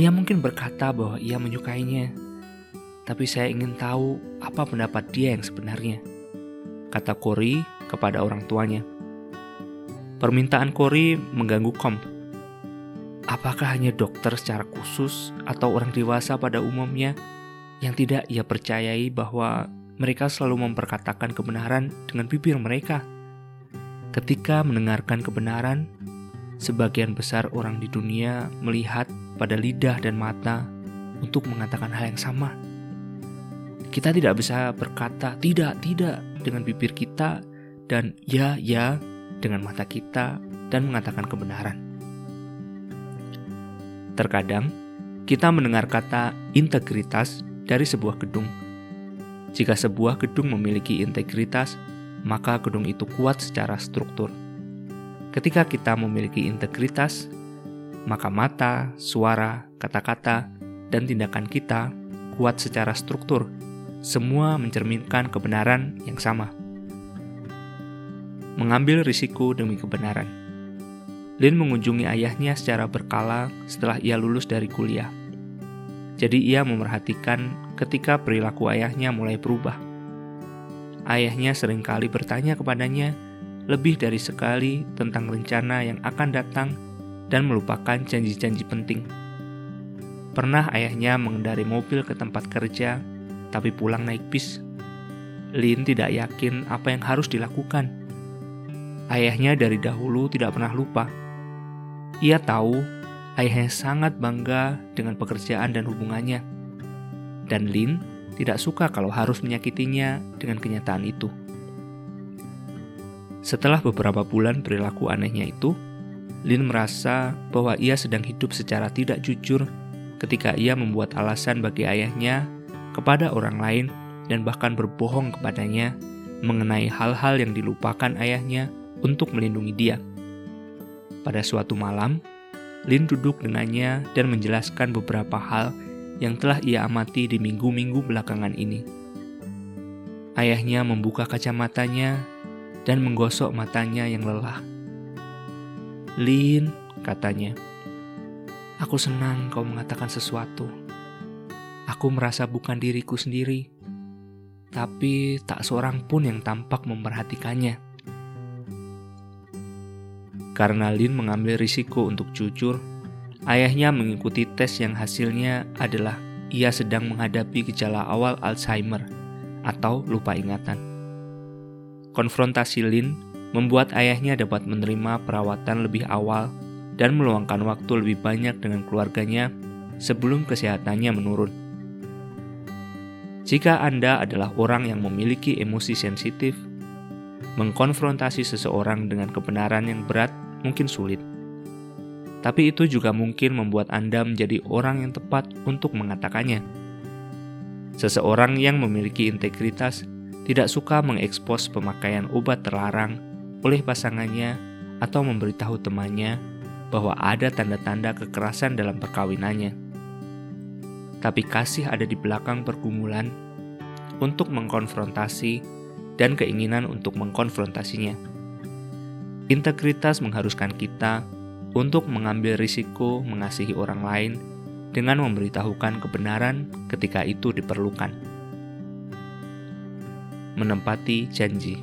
Ia mungkin berkata bahwa ia menyukainya, tapi saya ingin tahu apa pendapat dia yang sebenarnya, kata Cory kepada orang tuanya. Permintaan Cory mengganggu Kom. Apakah hanya dokter secara khusus atau orang dewasa pada umumnya yang tidak ia percayai bahwa mereka selalu memperkatakan kebenaran dengan bibir mereka? Ketika mendengarkan kebenaran, sebagian besar orang di dunia melihat pada lidah dan mata untuk mengatakan hal yang sama. Kita tidak bisa berkata tidak, tidak dengan bibir kita dan ya, ya dengan mata kita dan mengatakan kebenaran. Terkadang, kita mendengar kata integritas dari sebuah gedung. Jika sebuah gedung memiliki integritas, maka gedung itu kuat secara struktur. Ketika kita memiliki integritas, maka mata, suara, kata-kata, dan tindakan kita kuat secara struktur. Semua mencerminkan kebenaran yang sama. Mengambil risiko demi kebenaran. Lin mengunjungi ayahnya secara berkala setelah ia lulus dari kuliah. Jadi ia memerhatikan ketika perilaku ayahnya mulai berubah Ayahnya sering kali bertanya kepadanya lebih dari sekali tentang rencana yang akan datang dan melupakan janji-janji penting. Pernah ayahnya mengendari mobil ke tempat kerja, tapi pulang naik bis. Lin tidak yakin apa yang harus dilakukan. Ayahnya dari dahulu tidak pernah lupa. Ia tahu ayahnya sangat bangga dengan pekerjaan dan hubungannya. Dan Lin tidak suka kalau harus menyakitinya dengan kenyataan itu. Setelah beberapa bulan perilaku anehnya itu, Lin merasa bahwa ia sedang hidup secara tidak jujur ketika ia membuat alasan bagi ayahnya kepada orang lain dan bahkan berbohong kepadanya mengenai hal-hal yang dilupakan ayahnya untuk melindungi dia. Pada suatu malam, Lin duduk dengannya dan menjelaskan beberapa hal yang telah ia amati di minggu-minggu belakangan ini. Ayahnya membuka kacamatanya dan menggosok matanya yang lelah. Lin, katanya, aku senang kau mengatakan sesuatu. Aku merasa bukan diriku sendiri, tapi tak seorang pun yang tampak memperhatikannya. Karena Lin mengambil risiko untuk jujur, Ayahnya mengikuti tes yang hasilnya adalah ia sedang menghadapi gejala awal Alzheimer atau lupa ingatan. Konfrontasi Lin membuat ayahnya dapat menerima perawatan lebih awal dan meluangkan waktu lebih banyak dengan keluarganya sebelum kesehatannya menurun. Jika Anda adalah orang yang memiliki emosi sensitif, mengkonfrontasi seseorang dengan kebenaran yang berat mungkin sulit tapi itu juga mungkin membuat Anda menjadi orang yang tepat untuk mengatakannya. Seseorang yang memiliki integritas tidak suka mengekspos pemakaian obat terlarang oleh pasangannya atau memberitahu temannya bahwa ada tanda-tanda kekerasan dalam perkawinannya. Tapi kasih ada di belakang pergumulan untuk mengkonfrontasi dan keinginan untuk mengkonfrontasinya. Integritas mengharuskan kita untuk mengambil risiko mengasihi orang lain dengan memberitahukan kebenaran ketika itu diperlukan. Menempati janji.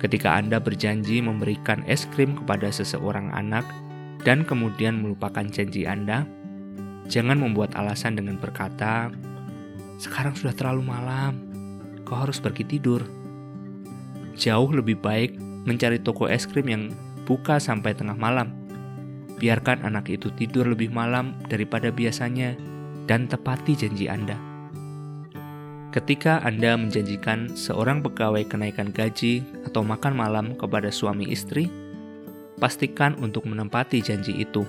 Ketika Anda berjanji memberikan es krim kepada seseorang anak dan kemudian melupakan janji Anda, jangan membuat alasan dengan berkata, "Sekarang sudah terlalu malam, kau harus pergi tidur." Jauh lebih baik mencari toko es krim yang buka sampai tengah malam Biarkan anak itu tidur lebih malam daripada biasanya dan tepati janji Anda. Ketika Anda menjanjikan seorang pegawai kenaikan gaji atau makan malam kepada suami istri, pastikan untuk menempati janji itu.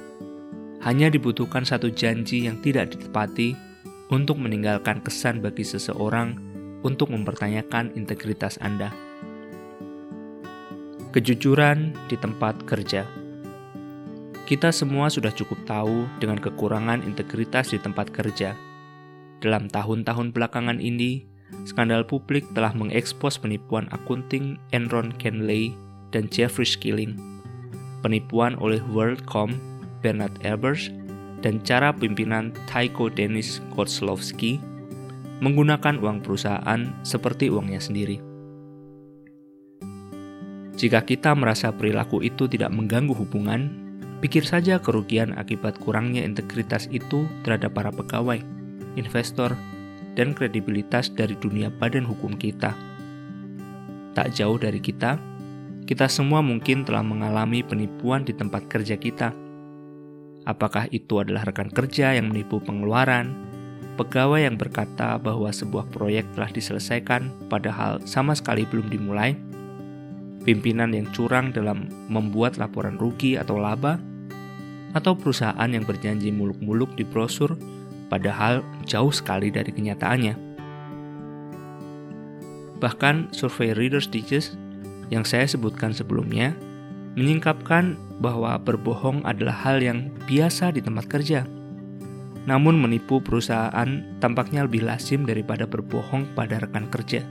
Hanya dibutuhkan satu janji yang tidak ditepati untuk meninggalkan kesan bagi seseorang untuk mempertanyakan integritas Anda. Kejujuran di tempat kerja. Kita semua sudah cukup tahu dengan kekurangan integritas di tempat kerja. Dalam tahun-tahun belakangan ini, skandal publik telah mengekspos penipuan akunting Enron Kenley dan Jeffrey Skilling, penipuan oleh WorldCom, Bernard Ebbers, dan cara pimpinan Tycho Dennis Kozlowski menggunakan uang perusahaan seperti uangnya sendiri. Jika kita merasa perilaku itu tidak mengganggu hubungan, pikir saja kerugian akibat kurangnya integritas itu terhadap para pegawai, investor, dan kredibilitas dari dunia badan hukum kita. Tak jauh dari kita, kita semua mungkin telah mengalami penipuan di tempat kerja kita. Apakah itu adalah rekan kerja yang menipu pengeluaran, pegawai yang berkata bahwa sebuah proyek telah diselesaikan padahal sama sekali belum dimulai, pimpinan yang curang dalam membuat laporan rugi atau laba, atau perusahaan yang berjanji muluk-muluk di brosur padahal jauh sekali dari kenyataannya. Bahkan survei Reader's Digest yang saya sebutkan sebelumnya menyingkapkan bahwa berbohong adalah hal yang biasa di tempat kerja. Namun menipu perusahaan tampaknya lebih lazim daripada berbohong pada rekan kerja.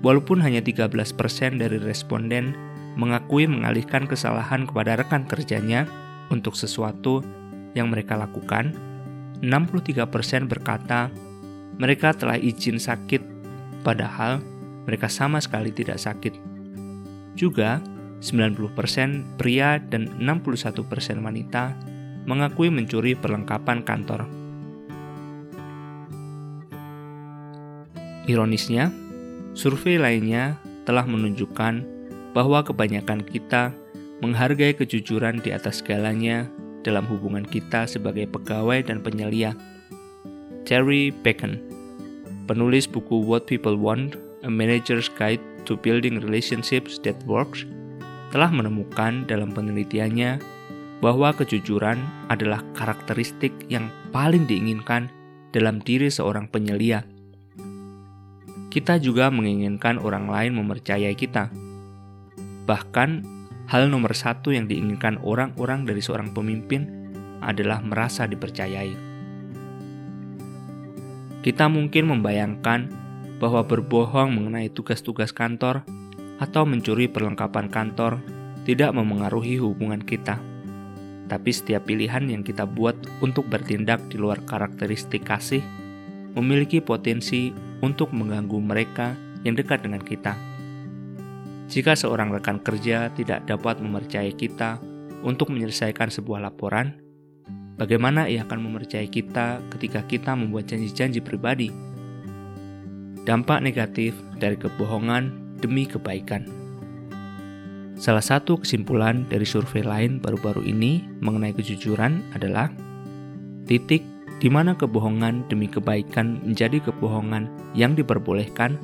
Walaupun hanya 13% dari responden mengakui mengalihkan kesalahan kepada rekan kerjanya untuk sesuatu yang mereka lakukan, 63% berkata mereka telah izin sakit padahal mereka sama sekali tidak sakit. Juga, 90% pria dan 61% wanita mengakui mencuri perlengkapan kantor. Ironisnya, Survei lainnya telah menunjukkan bahwa kebanyakan kita menghargai kejujuran di atas segalanya dalam hubungan kita sebagai pegawai dan penyelia. Terry Bacon, penulis buku What People Want: A Manager's Guide to Building Relationships That Works, telah menemukan dalam penelitiannya bahwa kejujuran adalah karakteristik yang paling diinginkan dalam diri seorang penyelia kita juga menginginkan orang lain mempercayai kita. Bahkan, hal nomor satu yang diinginkan orang-orang dari seorang pemimpin adalah merasa dipercayai. Kita mungkin membayangkan bahwa berbohong mengenai tugas-tugas kantor atau mencuri perlengkapan kantor tidak memengaruhi hubungan kita. Tapi setiap pilihan yang kita buat untuk bertindak di luar karakteristik kasih memiliki potensi untuk mengganggu mereka yang dekat dengan kita. Jika seorang rekan kerja tidak dapat mempercayai kita untuk menyelesaikan sebuah laporan, bagaimana ia akan mempercayai kita ketika kita membuat janji-janji pribadi? Dampak negatif dari kebohongan demi kebaikan. Salah satu kesimpulan dari survei lain baru-baru ini mengenai kejujuran adalah titik di mana kebohongan demi kebaikan menjadi kebohongan yang diperbolehkan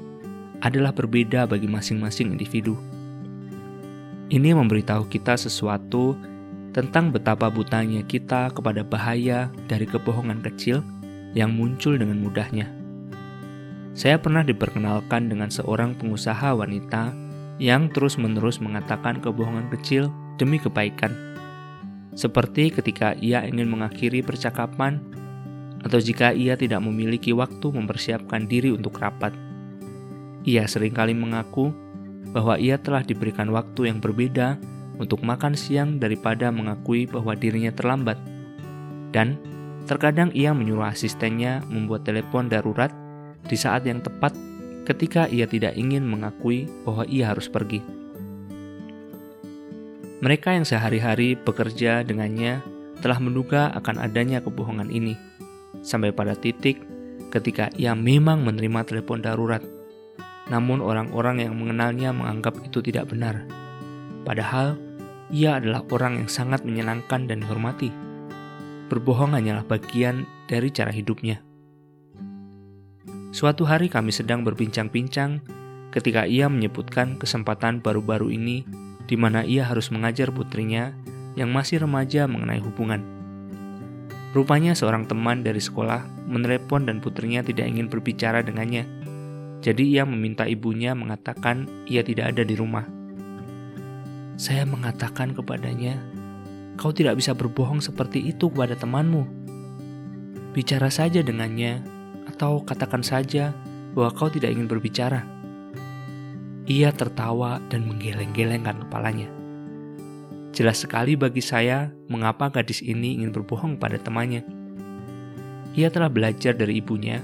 adalah berbeda bagi masing-masing individu. Ini memberitahu kita sesuatu tentang betapa butanya kita kepada bahaya dari kebohongan kecil yang muncul dengan mudahnya. Saya pernah diperkenalkan dengan seorang pengusaha wanita yang terus-menerus mengatakan kebohongan kecil demi kebaikan. Seperti ketika ia ingin mengakhiri percakapan atau jika ia tidak memiliki waktu mempersiapkan diri untuk rapat. Ia sering kali mengaku bahwa ia telah diberikan waktu yang berbeda untuk makan siang daripada mengakui bahwa dirinya terlambat. Dan terkadang ia menyuruh asistennya membuat telepon darurat di saat yang tepat ketika ia tidak ingin mengakui bahwa ia harus pergi. Mereka yang sehari-hari bekerja dengannya telah menduga akan adanya kebohongan ini sampai pada titik ketika ia memang menerima telepon darurat. Namun orang-orang yang mengenalnya menganggap itu tidak benar. Padahal ia adalah orang yang sangat menyenangkan dan dihormati. Berbohong hanyalah bagian dari cara hidupnya. Suatu hari kami sedang berbincang-bincang ketika ia menyebutkan kesempatan baru-baru ini di mana ia harus mengajar putrinya yang masih remaja mengenai hubungan. Rupanya seorang teman dari sekolah menelepon dan putrinya tidak ingin berbicara dengannya. Jadi ia meminta ibunya mengatakan ia tidak ada di rumah. Saya mengatakan kepadanya, "Kau tidak bisa berbohong seperti itu kepada temanmu. Bicara saja dengannya, atau katakan saja bahwa kau tidak ingin berbicara." Ia tertawa dan menggeleng-gelengkan kepalanya. Jelas sekali bagi saya mengapa gadis ini ingin berbohong pada temannya. Ia telah belajar dari ibunya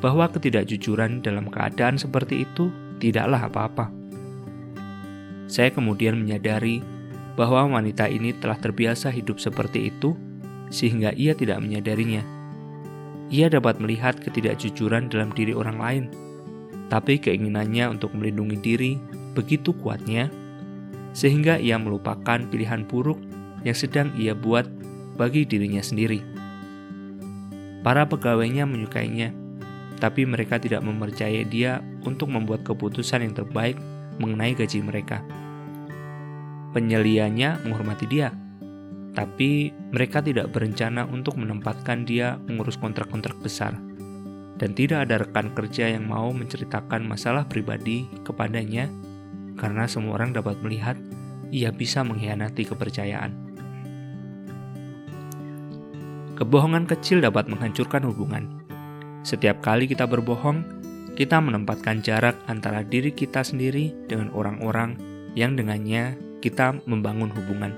bahwa ketidakjujuran dalam keadaan seperti itu tidaklah apa-apa. Saya kemudian menyadari bahwa wanita ini telah terbiasa hidup seperti itu, sehingga ia tidak menyadarinya. Ia dapat melihat ketidakjujuran dalam diri orang lain, tapi keinginannya untuk melindungi diri begitu kuatnya, sehingga ia melupakan pilihan buruk yang sedang ia buat bagi dirinya sendiri. Para pegawainya menyukainya, tapi mereka tidak mempercayai dia untuk membuat keputusan yang terbaik mengenai gaji mereka penyelianya menghormati dia, tapi mereka tidak berencana untuk menempatkan dia mengurus kontrak-kontrak besar. Dan tidak ada rekan kerja yang mau menceritakan masalah pribadi kepadanya karena semua orang dapat melihat ia bisa mengkhianati kepercayaan. Kebohongan kecil dapat menghancurkan hubungan. Setiap kali kita berbohong, kita menempatkan jarak antara diri kita sendiri dengan orang-orang yang dengannya kita membangun hubungan.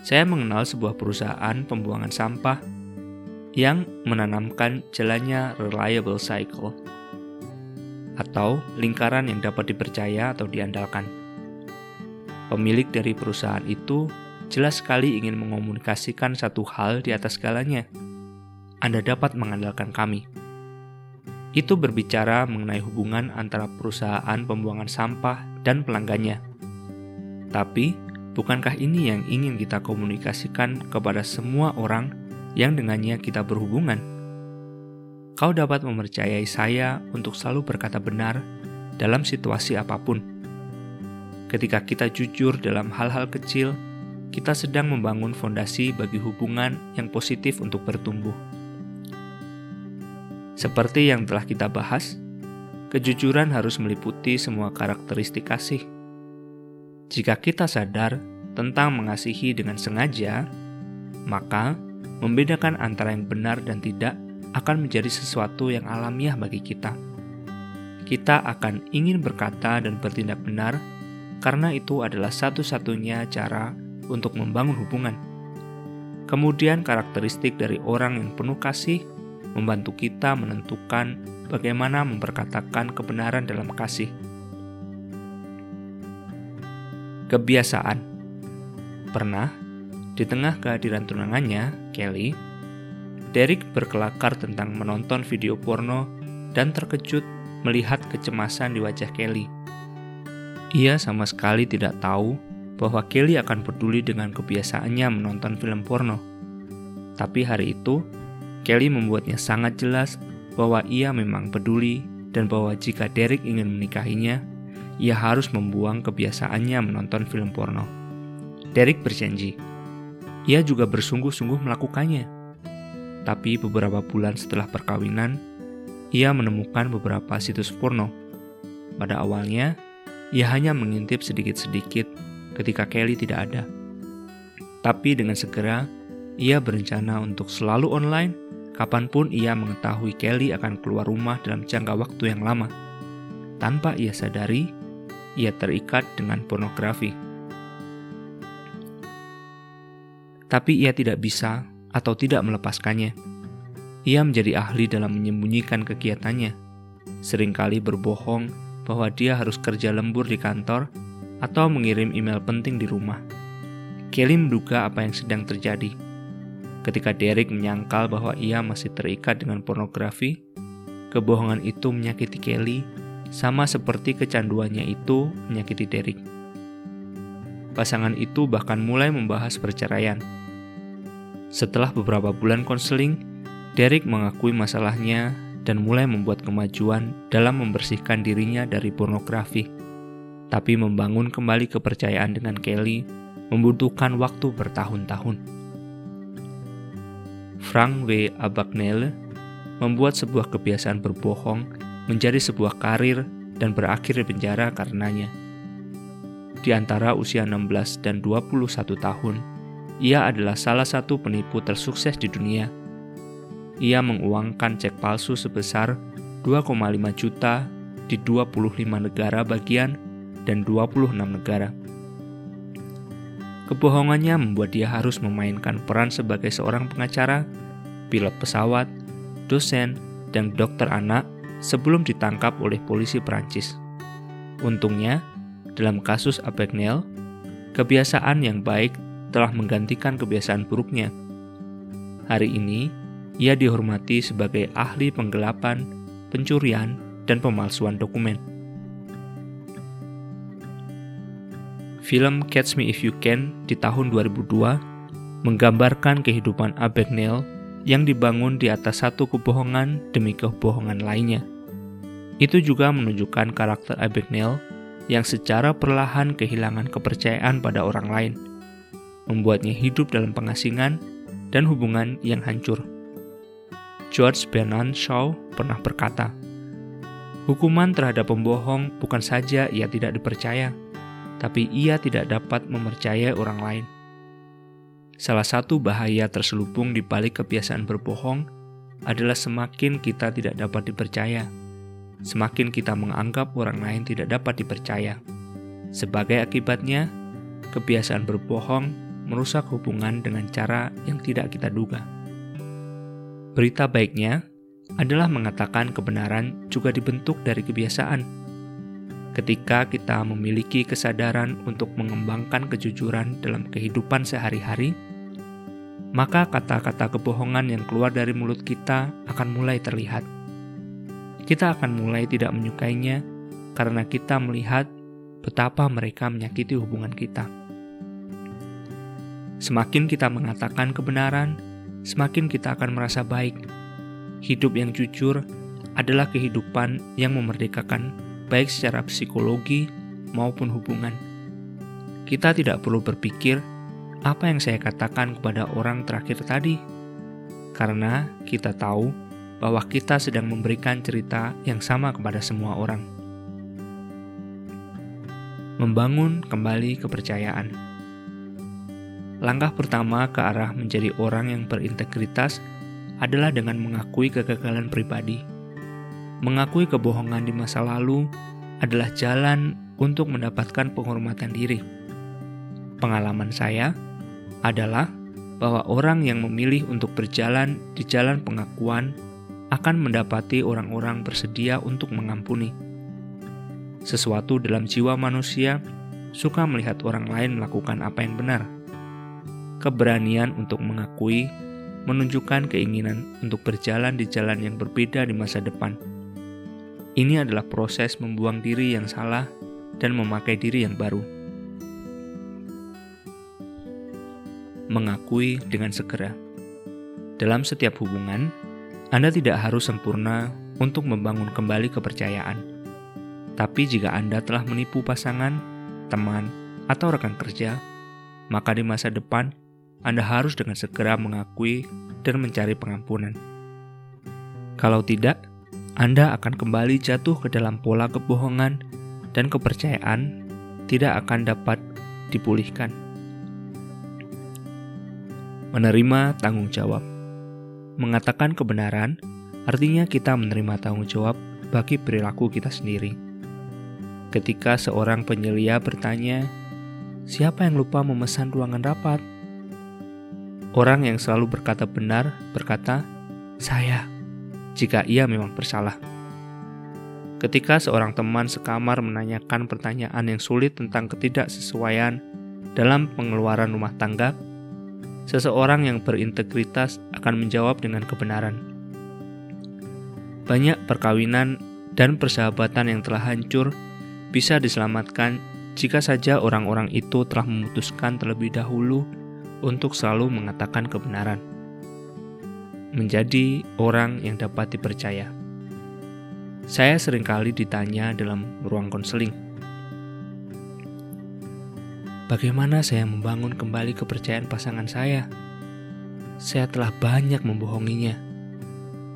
Saya mengenal sebuah perusahaan pembuangan sampah yang menanamkan jalannya reliable cycle atau lingkaran yang dapat dipercaya atau diandalkan. Pemilik dari perusahaan itu jelas sekali ingin mengomunikasikan satu hal di atas segalanya. Anda dapat mengandalkan kami. Itu berbicara mengenai hubungan antara perusahaan pembuangan sampah dan pelanggannya. Tapi, bukankah ini yang ingin kita komunikasikan kepada semua orang yang dengannya kita berhubungan? Kau dapat mempercayai saya untuk selalu berkata benar dalam situasi apa pun. Ketika kita jujur dalam hal-hal kecil, kita sedang membangun fondasi bagi hubungan yang positif untuk bertumbuh. Seperti yang telah kita bahas, kejujuran harus meliputi semua karakteristik kasih. Jika kita sadar tentang mengasihi dengan sengaja, maka membedakan antara yang benar dan tidak akan menjadi sesuatu yang alamiah bagi kita. Kita akan ingin berkata dan bertindak benar karena itu adalah satu-satunya cara untuk membangun hubungan. Kemudian, karakteristik dari orang yang penuh kasih membantu kita menentukan bagaimana memperkatakan kebenaran dalam kasih. Kebiasaan Pernah, di tengah kehadiran tunangannya, Kelly, Derek berkelakar tentang menonton video porno dan terkejut melihat kecemasan di wajah Kelly. Ia sama sekali tidak tahu bahwa Kelly akan peduli dengan kebiasaannya menonton film porno. Tapi hari itu, Kelly membuatnya sangat jelas bahwa ia memang peduli dan bahwa jika Derek ingin menikahinya, ia harus membuang kebiasaannya menonton film porno. Derek berjanji. Ia juga bersungguh-sungguh melakukannya. Tapi beberapa bulan setelah perkawinan, ia menemukan beberapa situs porno. Pada awalnya, ia hanya mengintip sedikit-sedikit ketika Kelly tidak ada. Tapi dengan segera, ia berencana untuk selalu online Kapan pun ia mengetahui Kelly akan keluar rumah dalam jangka waktu yang lama. Tanpa ia sadari, ia terikat dengan pornografi. Tapi ia tidak bisa atau tidak melepaskannya. Ia menjadi ahli dalam menyembunyikan kegiatannya. Seringkali berbohong bahwa dia harus kerja lembur di kantor atau mengirim email penting di rumah. Kelly menduga apa yang sedang terjadi Ketika Derek menyangkal bahwa ia masih terikat dengan pornografi, kebohongan itu menyakiti Kelly sama seperti kecanduannya itu menyakiti Derek. Pasangan itu bahkan mulai membahas perceraian. Setelah beberapa bulan konseling, Derek mengakui masalahnya dan mulai membuat kemajuan dalam membersihkan dirinya dari pornografi. Tapi membangun kembali kepercayaan dengan Kelly membutuhkan waktu bertahun-tahun. Frank W. Abagnale membuat sebuah kebiasaan berbohong menjadi sebuah karir dan berakhir di penjara karenanya. Di antara usia 16 dan 21 tahun, ia adalah salah satu penipu tersukses di dunia. Ia menguangkan cek palsu sebesar 2,5 juta di 25 negara bagian dan 26 negara. Kebohongannya membuat dia harus memainkan peran sebagai seorang pengacara, pilot pesawat, dosen, dan dokter anak sebelum ditangkap oleh polisi Perancis. Untungnya, dalam kasus Abagnale, kebiasaan yang baik telah menggantikan kebiasaan buruknya. Hari ini, ia dihormati sebagai ahli penggelapan, pencurian, dan pemalsuan dokumen. Film Catch Me If You Can di tahun 2002 menggambarkan kehidupan Abagnale yang dibangun di atas satu kebohongan demi kebohongan lainnya. Itu juga menunjukkan karakter Abagnale yang secara perlahan kehilangan kepercayaan pada orang lain, membuatnya hidup dalam pengasingan dan hubungan yang hancur. George Bernard Shaw pernah berkata, Hukuman terhadap pembohong bukan saja ia tidak dipercaya, tapi ia tidak dapat mempercayai orang lain. Salah satu bahaya terselubung di balik kebiasaan berbohong adalah semakin kita tidak dapat dipercaya, semakin kita menganggap orang lain tidak dapat dipercaya. Sebagai akibatnya, kebiasaan berbohong merusak hubungan dengan cara yang tidak kita duga. Berita baiknya adalah mengatakan kebenaran juga dibentuk dari kebiasaan Ketika kita memiliki kesadaran untuk mengembangkan kejujuran dalam kehidupan sehari-hari, maka kata-kata kebohongan yang keluar dari mulut kita akan mulai terlihat. Kita akan mulai tidak menyukainya karena kita melihat betapa mereka menyakiti hubungan kita. Semakin kita mengatakan kebenaran, semakin kita akan merasa baik. Hidup yang jujur adalah kehidupan yang memerdekakan baik secara psikologi maupun hubungan. Kita tidak perlu berpikir apa yang saya katakan kepada orang terakhir tadi, karena kita tahu bahwa kita sedang memberikan cerita yang sama kepada semua orang. Membangun kembali kepercayaan. Langkah pertama ke arah menjadi orang yang berintegritas adalah dengan mengakui kegagalan pribadi mengakui kebohongan di masa lalu adalah jalan untuk mendapatkan penghormatan diri. Pengalaman saya adalah bahwa orang yang memilih untuk berjalan di jalan pengakuan akan mendapati orang-orang bersedia untuk mengampuni. Sesuatu dalam jiwa manusia suka melihat orang lain melakukan apa yang benar. Keberanian untuk mengakui menunjukkan keinginan untuk berjalan di jalan yang berbeda di masa depan. Ini adalah proses membuang diri yang salah dan memakai diri yang baru. Mengakui dengan segera. Dalam setiap hubungan, Anda tidak harus sempurna untuk membangun kembali kepercayaan. Tapi jika Anda telah menipu pasangan, teman, atau rekan kerja, maka di masa depan Anda harus dengan segera mengakui dan mencari pengampunan. Kalau tidak, anda akan kembali jatuh ke dalam pola kebohongan dan kepercayaan tidak akan dapat dipulihkan. Menerima tanggung jawab. Mengatakan kebenaran artinya kita menerima tanggung jawab bagi perilaku kita sendiri. Ketika seorang penyelia bertanya, "Siapa yang lupa memesan ruangan rapat?" Orang yang selalu berkata benar berkata, "Saya." jika ia memang bersalah. Ketika seorang teman sekamar menanyakan pertanyaan yang sulit tentang ketidaksesuaian dalam pengeluaran rumah tangga, seseorang yang berintegritas akan menjawab dengan kebenaran. Banyak perkawinan dan persahabatan yang telah hancur bisa diselamatkan jika saja orang-orang itu telah memutuskan terlebih dahulu untuk selalu mengatakan kebenaran menjadi orang yang dapat dipercaya. Saya sering kali ditanya dalam ruang konseling, bagaimana saya membangun kembali kepercayaan pasangan saya? Saya telah banyak membohonginya.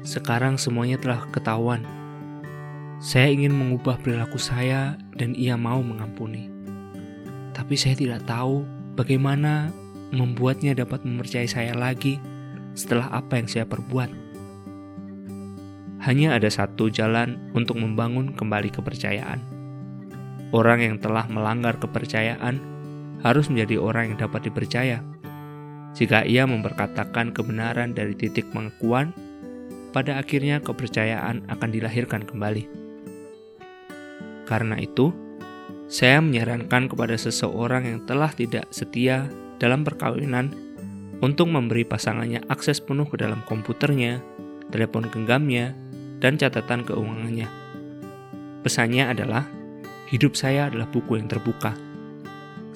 Sekarang semuanya telah ketahuan. Saya ingin mengubah perilaku saya dan ia mau mengampuni. Tapi saya tidak tahu bagaimana membuatnya dapat mempercayai saya lagi setelah apa yang saya perbuat. Hanya ada satu jalan untuk membangun kembali kepercayaan. Orang yang telah melanggar kepercayaan harus menjadi orang yang dapat dipercaya. Jika ia memperkatakan kebenaran dari titik pengakuan, pada akhirnya kepercayaan akan dilahirkan kembali. Karena itu, saya menyarankan kepada seseorang yang telah tidak setia dalam perkawinan untuk memberi pasangannya akses penuh ke dalam komputernya, telepon genggamnya, dan catatan keuangannya. Pesannya adalah, hidup saya adalah buku yang terbuka.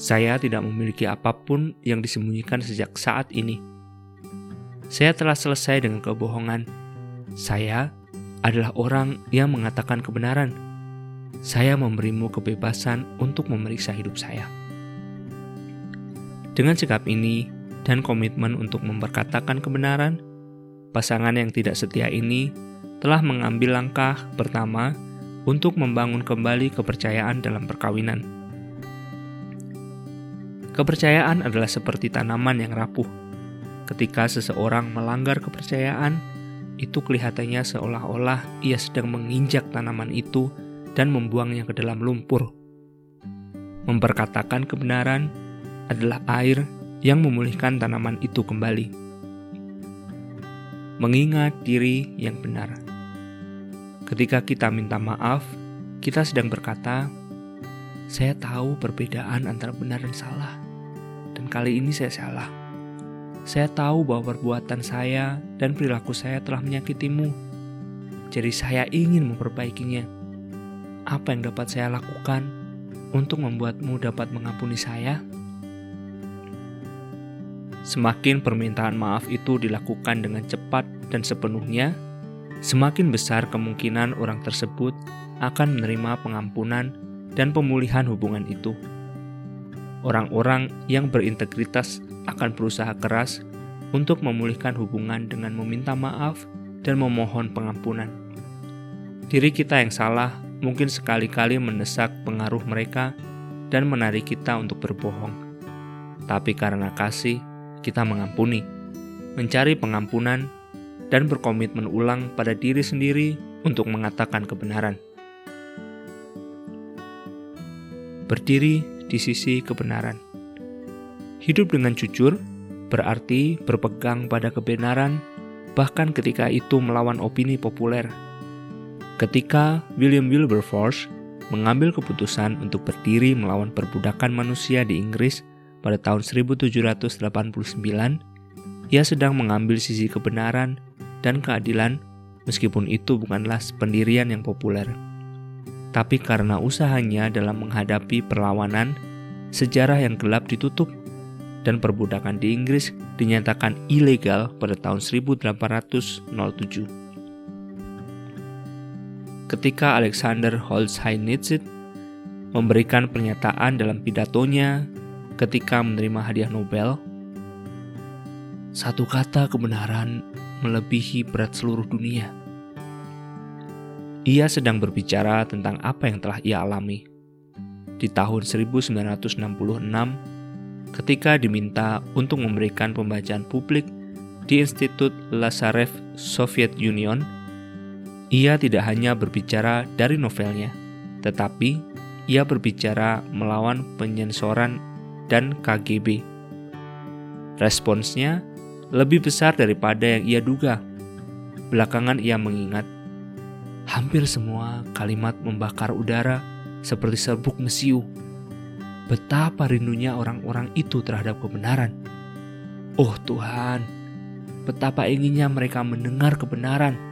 Saya tidak memiliki apa pun yang disembunyikan sejak saat ini. Saya telah selesai dengan kebohongan. Saya adalah orang yang mengatakan kebenaran saya memberimu kebebasan untuk memeriksa hidup saya. Dengan sikap ini dan komitmen untuk memperkatakan kebenaran, pasangan yang tidak setia ini telah mengambil langkah pertama untuk membangun kembali kepercayaan dalam perkawinan. Kepercayaan adalah seperti tanaman yang rapuh. Ketika seseorang melanggar kepercayaan, itu kelihatannya seolah-olah ia sedang menginjak tanaman itu dan membuangnya ke dalam lumpur. Memperkatakan kebenaran adalah air yang memulihkan tanaman itu kembali. Mengingat diri yang benar. Ketika kita minta maaf, kita sedang berkata, "Saya tahu perbedaan antara benar dan salah, dan kali ini saya salah. Saya tahu bahwa perbuatan saya dan perilaku saya telah menyakitimu, jadi saya ingin memperbaikinya." apa yang dapat saya lakukan untuk membuatmu dapat mengampuni saya? Semakin permintaan maaf itu dilakukan dengan cepat dan sepenuhnya, semakin besar kemungkinan orang tersebut akan menerima pengampunan dan pemulihan hubungan itu. Orang-orang yang berintegritas akan berusaha keras untuk memulihkan hubungan dengan meminta maaf dan memohon pengampunan. Diri kita yang salah mungkin sekali-kali mendesak pengaruh mereka dan menarik kita untuk berbohong. Tapi karena kasih, kita mengampuni, mencari pengampunan, dan berkomitmen ulang pada diri sendiri untuk mengatakan kebenaran. Berdiri di sisi kebenaran. Hidup dengan jujur berarti berpegang pada kebenaran, bahkan ketika itu melawan opini populer Ketika William Wilberforce mengambil keputusan untuk berdiri melawan perbudakan manusia di Inggris pada tahun 1789, ia sedang mengambil sisi kebenaran dan keadilan meskipun itu bukanlah pendirian yang populer. Tapi karena usahanya dalam menghadapi perlawanan, sejarah yang gelap ditutup dan perbudakan di Inggris dinyatakan ilegal pada tahun 1807 ketika Alexander Solzhenitsyn memberikan pernyataan dalam pidatonya ketika menerima hadiah Nobel, satu kata kebenaran melebihi berat seluruh dunia. Ia sedang berbicara tentang apa yang telah ia alami. Di tahun 1966, ketika diminta untuk memberikan pembacaan publik di Institut Lazarev Soviet Union, ia tidak hanya berbicara dari novelnya, tetapi ia berbicara melawan penyensoran dan KGB. Responsnya lebih besar daripada yang ia duga. Belakangan ia mengingat, hampir semua kalimat membakar udara seperti serbuk mesiu. Betapa rindunya orang-orang itu terhadap kebenaran. Oh Tuhan, betapa inginnya mereka mendengar kebenaran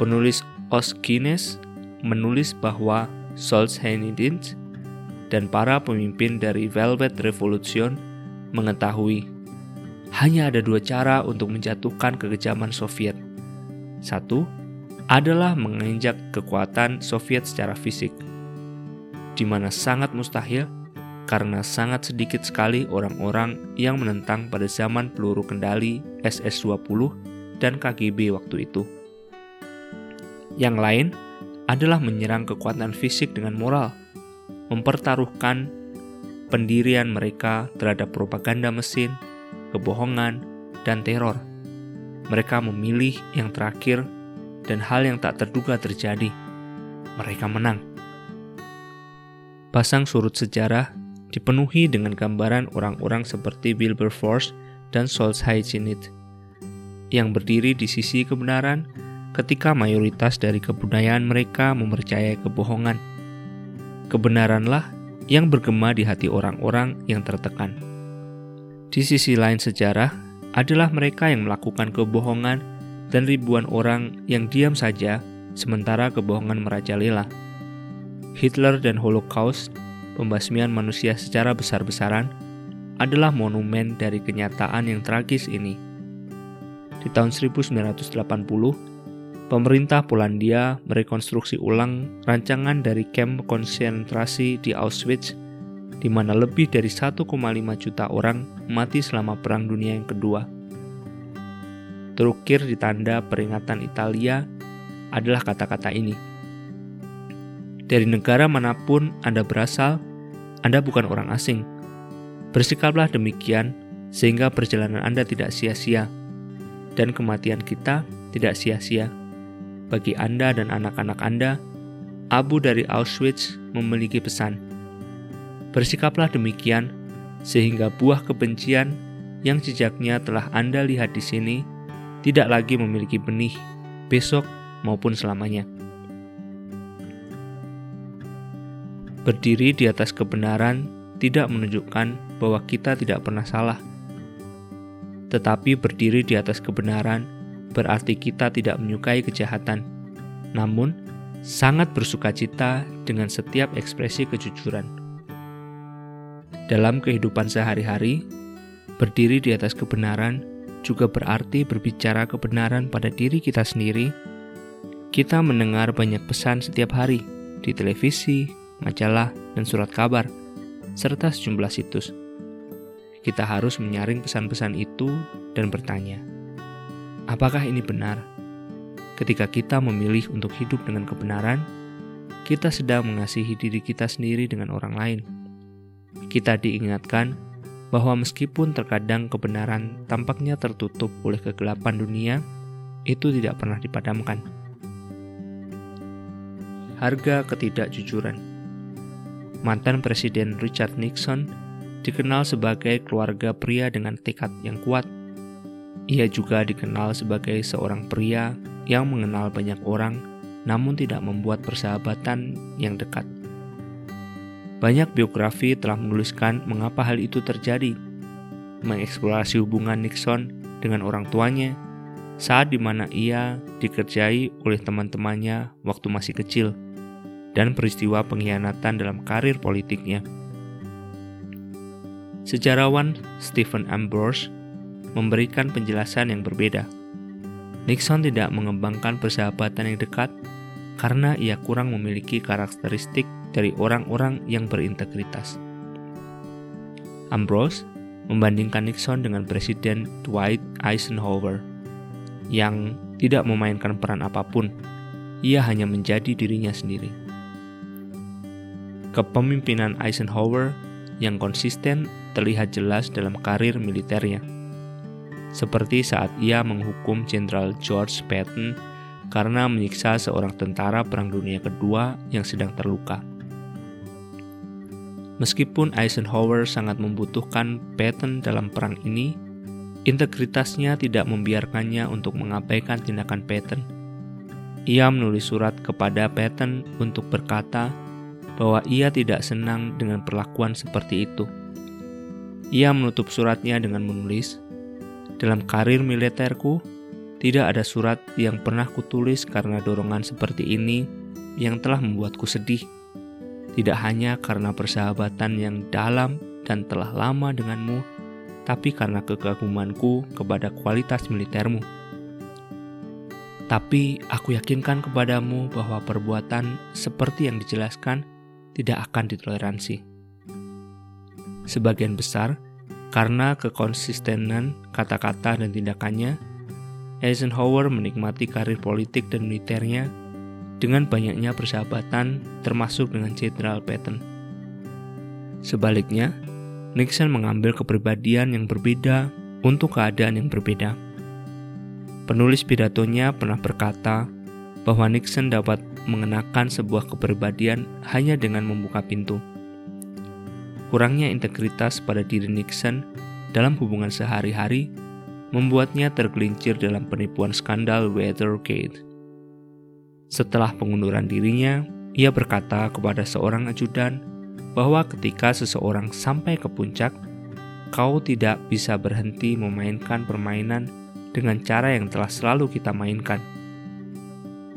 Penulis Oskines menulis bahwa Solzhenitsyn dan para pemimpin dari Velvet Revolution mengetahui hanya ada dua cara untuk menjatuhkan kekejaman Soviet. Satu adalah menginjak kekuatan Soviet secara fisik, di mana sangat mustahil karena sangat sedikit sekali orang-orang yang menentang pada zaman peluru kendali SS-20 dan KGB waktu itu. Yang lain adalah menyerang kekuatan fisik dengan moral, mempertaruhkan pendirian mereka terhadap propaganda mesin, kebohongan, dan teror. Mereka memilih yang terakhir, dan hal yang tak terduga terjadi. Mereka menang. Pasang surut sejarah dipenuhi dengan gambaran orang-orang seperti Wilberforce dan Solzhenitsyn yang berdiri di sisi kebenaran ketika mayoritas dari kebudayaan mereka mempercayai kebohongan. Kebenaranlah yang bergema di hati orang-orang yang tertekan. Di sisi lain sejarah adalah mereka yang melakukan kebohongan dan ribuan orang yang diam saja sementara kebohongan merajalela. Hitler dan Holocaust, pembasmian manusia secara besar-besaran, adalah monumen dari kenyataan yang tragis ini. Di tahun 1980, pemerintah Polandia merekonstruksi ulang rancangan dari kamp konsentrasi di Auschwitz, di mana lebih dari 1,5 juta orang mati selama Perang Dunia yang kedua. Terukir di tanda peringatan Italia adalah kata-kata ini. Dari negara mana pun Anda berasal, Anda bukan orang asing. Bersikaplah demikian sehingga perjalanan Anda tidak sia-sia dan kematian kita tidak sia-sia. Bagi Anda dan anak-anak Anda, Abu dari Auschwitz memiliki pesan. Bersikaplah demikian, sehingga buah kebencian yang jejaknya telah Anda lihat di sini tidak lagi memiliki benih besok maupun selamanya. Berdiri di atas kebenaran tidak menunjukkan bahwa kita tidak pernah salah, tetapi berdiri di atas kebenaran berarti kita tidak menyukai kejahatan, namun sangat bersuka cita dengan setiap ekspresi kejujuran. Dalam kehidupan sehari-hari, berdiri di atas kebenaran juga berarti berbicara kebenaran pada diri kita sendiri. Kita mendengar banyak pesan setiap hari di televisi, majalah, dan surat kabar, serta sejumlah situs. Kita harus menyaring pesan-pesan itu dan bertanya, Apakah ini benar? Ketika kita memilih untuk hidup dengan kebenaran, kita sedang mengasihi diri kita sendiri dengan orang lain. Kita diingatkan bahwa meskipun terkadang kebenaran tampaknya tertutup oleh kegelapan dunia, itu tidak pernah dipadamkan. Harga ketidakjujuran Mantan Presiden Richard Nixon dikenal sebagai keluarga pria dengan tekad yang kuat ia juga dikenal sebagai seorang pria yang mengenal banyak orang, namun tidak membuat persahabatan yang dekat. Banyak biografi telah menuliskan mengapa hal itu terjadi, mengeksplorasi hubungan Nixon dengan orang tuanya saat di mana ia dikerjai oleh teman-temannya waktu masih kecil, dan peristiwa pengkhianatan dalam karir politiknya. Sejarawan Stephen Ambrose memberikan penjelasan yang berbeda. Nixon tidak mengembangkan persahabatan yang dekat karena ia kurang memiliki karakteristik dari orang-orang yang berintegritas. Ambrose membandingkan Nixon dengan Presiden Dwight Eisenhower yang tidak memainkan peran apa pun, ia hanya menjadi dirinya sendiri. Kepemimpinan Eisenhower yang konsisten terlihat jelas dalam karir militernya seperti saat ia menghukum Jenderal George Patton karena menyiksa seorang tentara Perang Dunia Kedua yang sedang terluka. Meskipun Eisenhower sangat membutuhkan Patton dalam perang ini, integritasnya tidak membiarkannya untuk mengabaikan tindakan Patton. Ia menulis surat kepada Patton untuk berkata bahwa ia tidak senang dengan perlakuan seperti itu. Ia menutup suratnya dengan menulis, dalam karir militerku, tidak ada surat yang pernah kutulis karena dorongan seperti ini yang telah membuatku sedih. Tidak hanya karena persahabatan yang dalam dan telah lama denganmu, tapi karena kekagumanku kepada kualitas militermu. Tapi aku yakinkan kepadamu bahwa perbuatan seperti yang dijelaskan tidak akan ditoleransi. Sebagian besar karena kekonsistenan kata-kata dan tindakannya, Eisenhower menikmati karir politik dan militernya dengan banyaknya persahabatan termasuk dengan Jenderal Patton. Sebaliknya, Nixon mengambil kepribadian yang berbeda untuk keadaan yang berbeda. Penulis pidatonya pernah berkata bahwa Nixon dapat mengenakan sebuah kepribadian hanya dengan membuka pintu. Kurangnya integritas pada diri Nixon dalam hubungan sehari-hari membuatnya tergelincir dalam penipuan skandal Watergate. Setelah pengunduran dirinya, ia berkata kepada seorang ajudan bahwa ketika seseorang sampai ke puncak, kau tidak bisa berhenti memainkan permainan dengan cara yang telah selalu kita mainkan.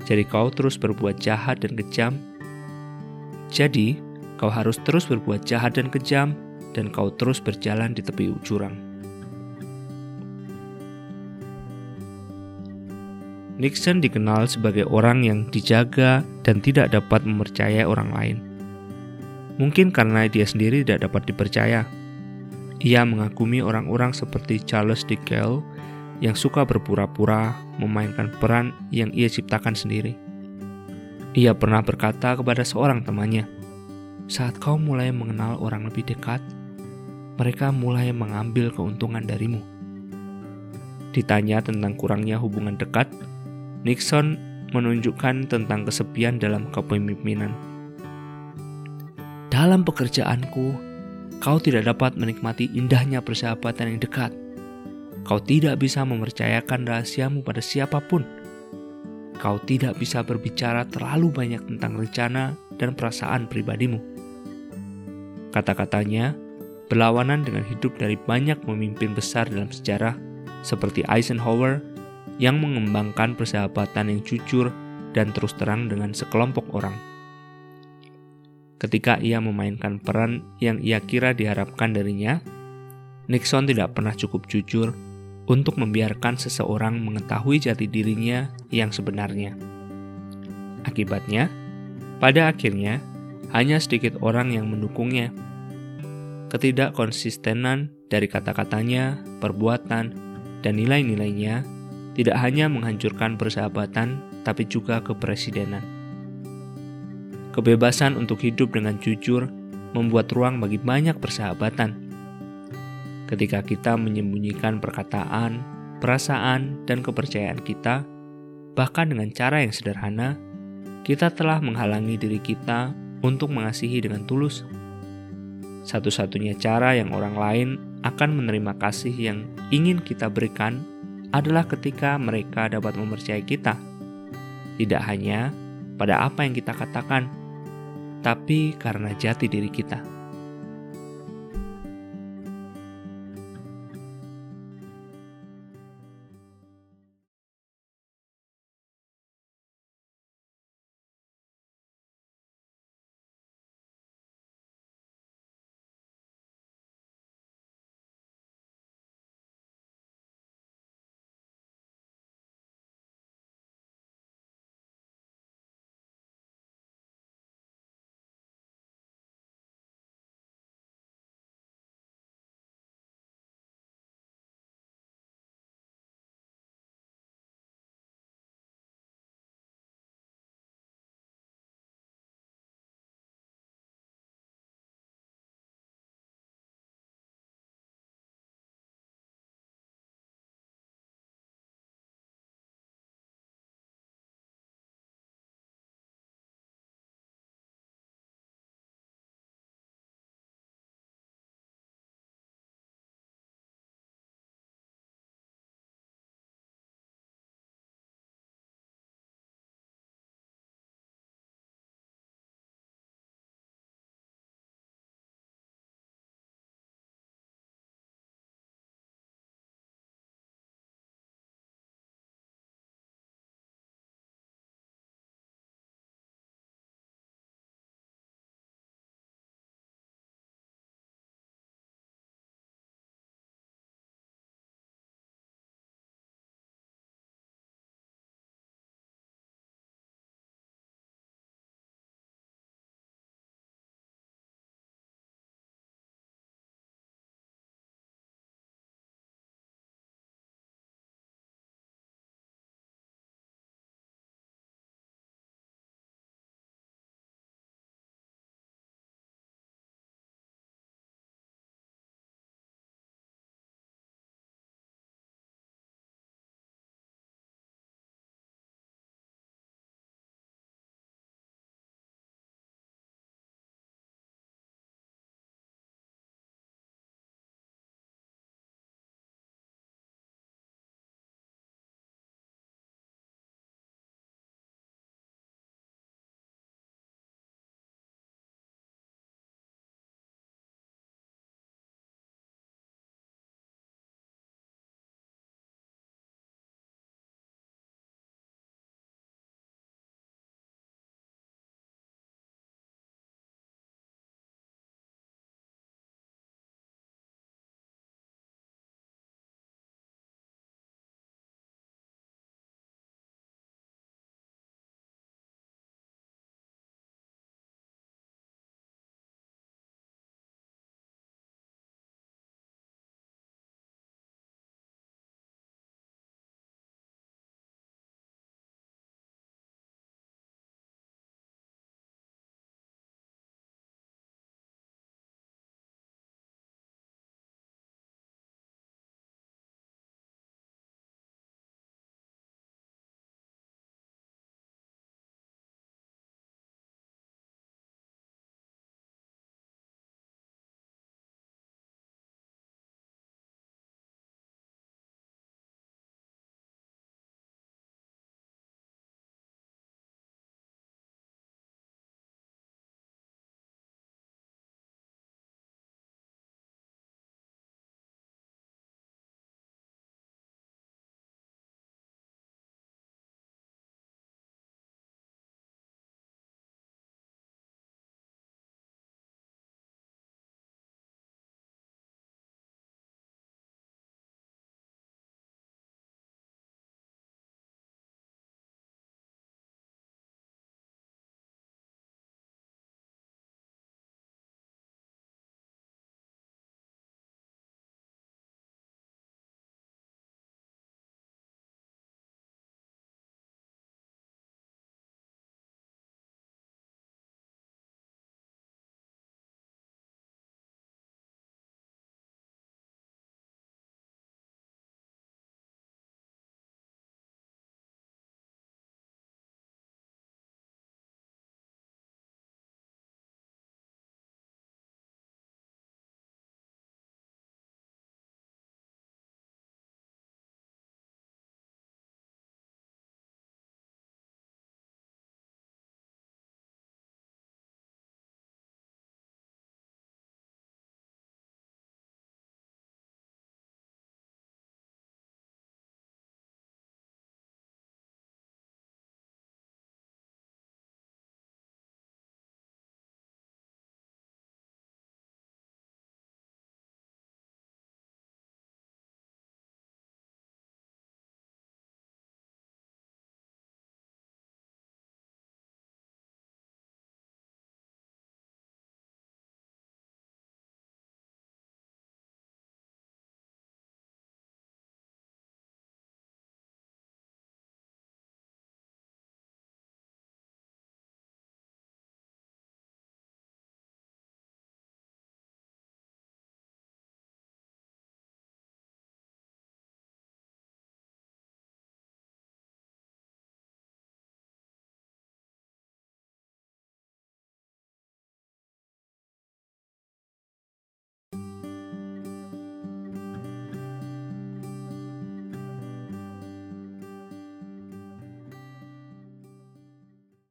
Jadi kau terus berbuat jahat dan kejam. Jadi, kau harus terus berbuat jahat dan kejam dan kau terus berjalan di tepi jurang. Nixon dikenal sebagai orang yang dijaga dan tidak dapat mempercayai orang lain. Mungkin karena dia sendiri tidak dapat dipercaya. Ia mengagumi orang-orang seperti Charles de Gaulle yang suka berpura-pura memainkan peran yang ia ciptakan sendiri. Ia pernah berkata kepada seorang temannya, "Saat kau mulai mengenal orang lebih dekat, mereka mulai mengambil keuntungan darimu." Ditanya tentang kurangnya hubungan dekat, Nixon menunjukkan tentang kesepian dalam kepemimpinan. Dalam pekerjaanku, kau tidak dapat menikmati indahnya persahabatan yang dekat. Kau tidak bisa mempercayakan rahasiamu pada siapa pun. Kau tidak bisa berbicara terlalu banyak tentang rencana dan perasaan pribadimu. Kata-katanya berlawanan dengan hidup dari banyak pemimpin besar dalam sejarah seperti Eisenhower yang mengembangkan persahabatan yang jujur dan terus terang dengan sekelompok orang. Ketika ia memainkan peran yang ia kira diharapkan darinya, Nixon tidak pernah cukup jujur untuk membiarkan seseorang mengetahui jati dirinya yang sebenarnya. Akibatnya, pada akhirnya hanya sedikit orang yang mendukungnya. Ketidakkonsistenan dari kata-katanya, perbuatan, dan nilai-nilainya tidak hanya menghancurkan persahabatan, tapi juga kepresidenan. Kebebasan untuk hidup dengan jujur membuat ruang bagi banyak persahabatan. Ketika kita menyembunyikan perkataan, perasaan, dan kepercayaan kita, bahkan dengan cara yang sederhana, kita telah menghalangi diri kita untuk mengasihi dengan tulus. Satu-satunya cara yang orang lain akan menerima kasih yang ingin kita berikan adalah ketika mereka dapat mempercayai kita, tidak hanya pada apa yang kita katakan, tapi karena jati diri kita.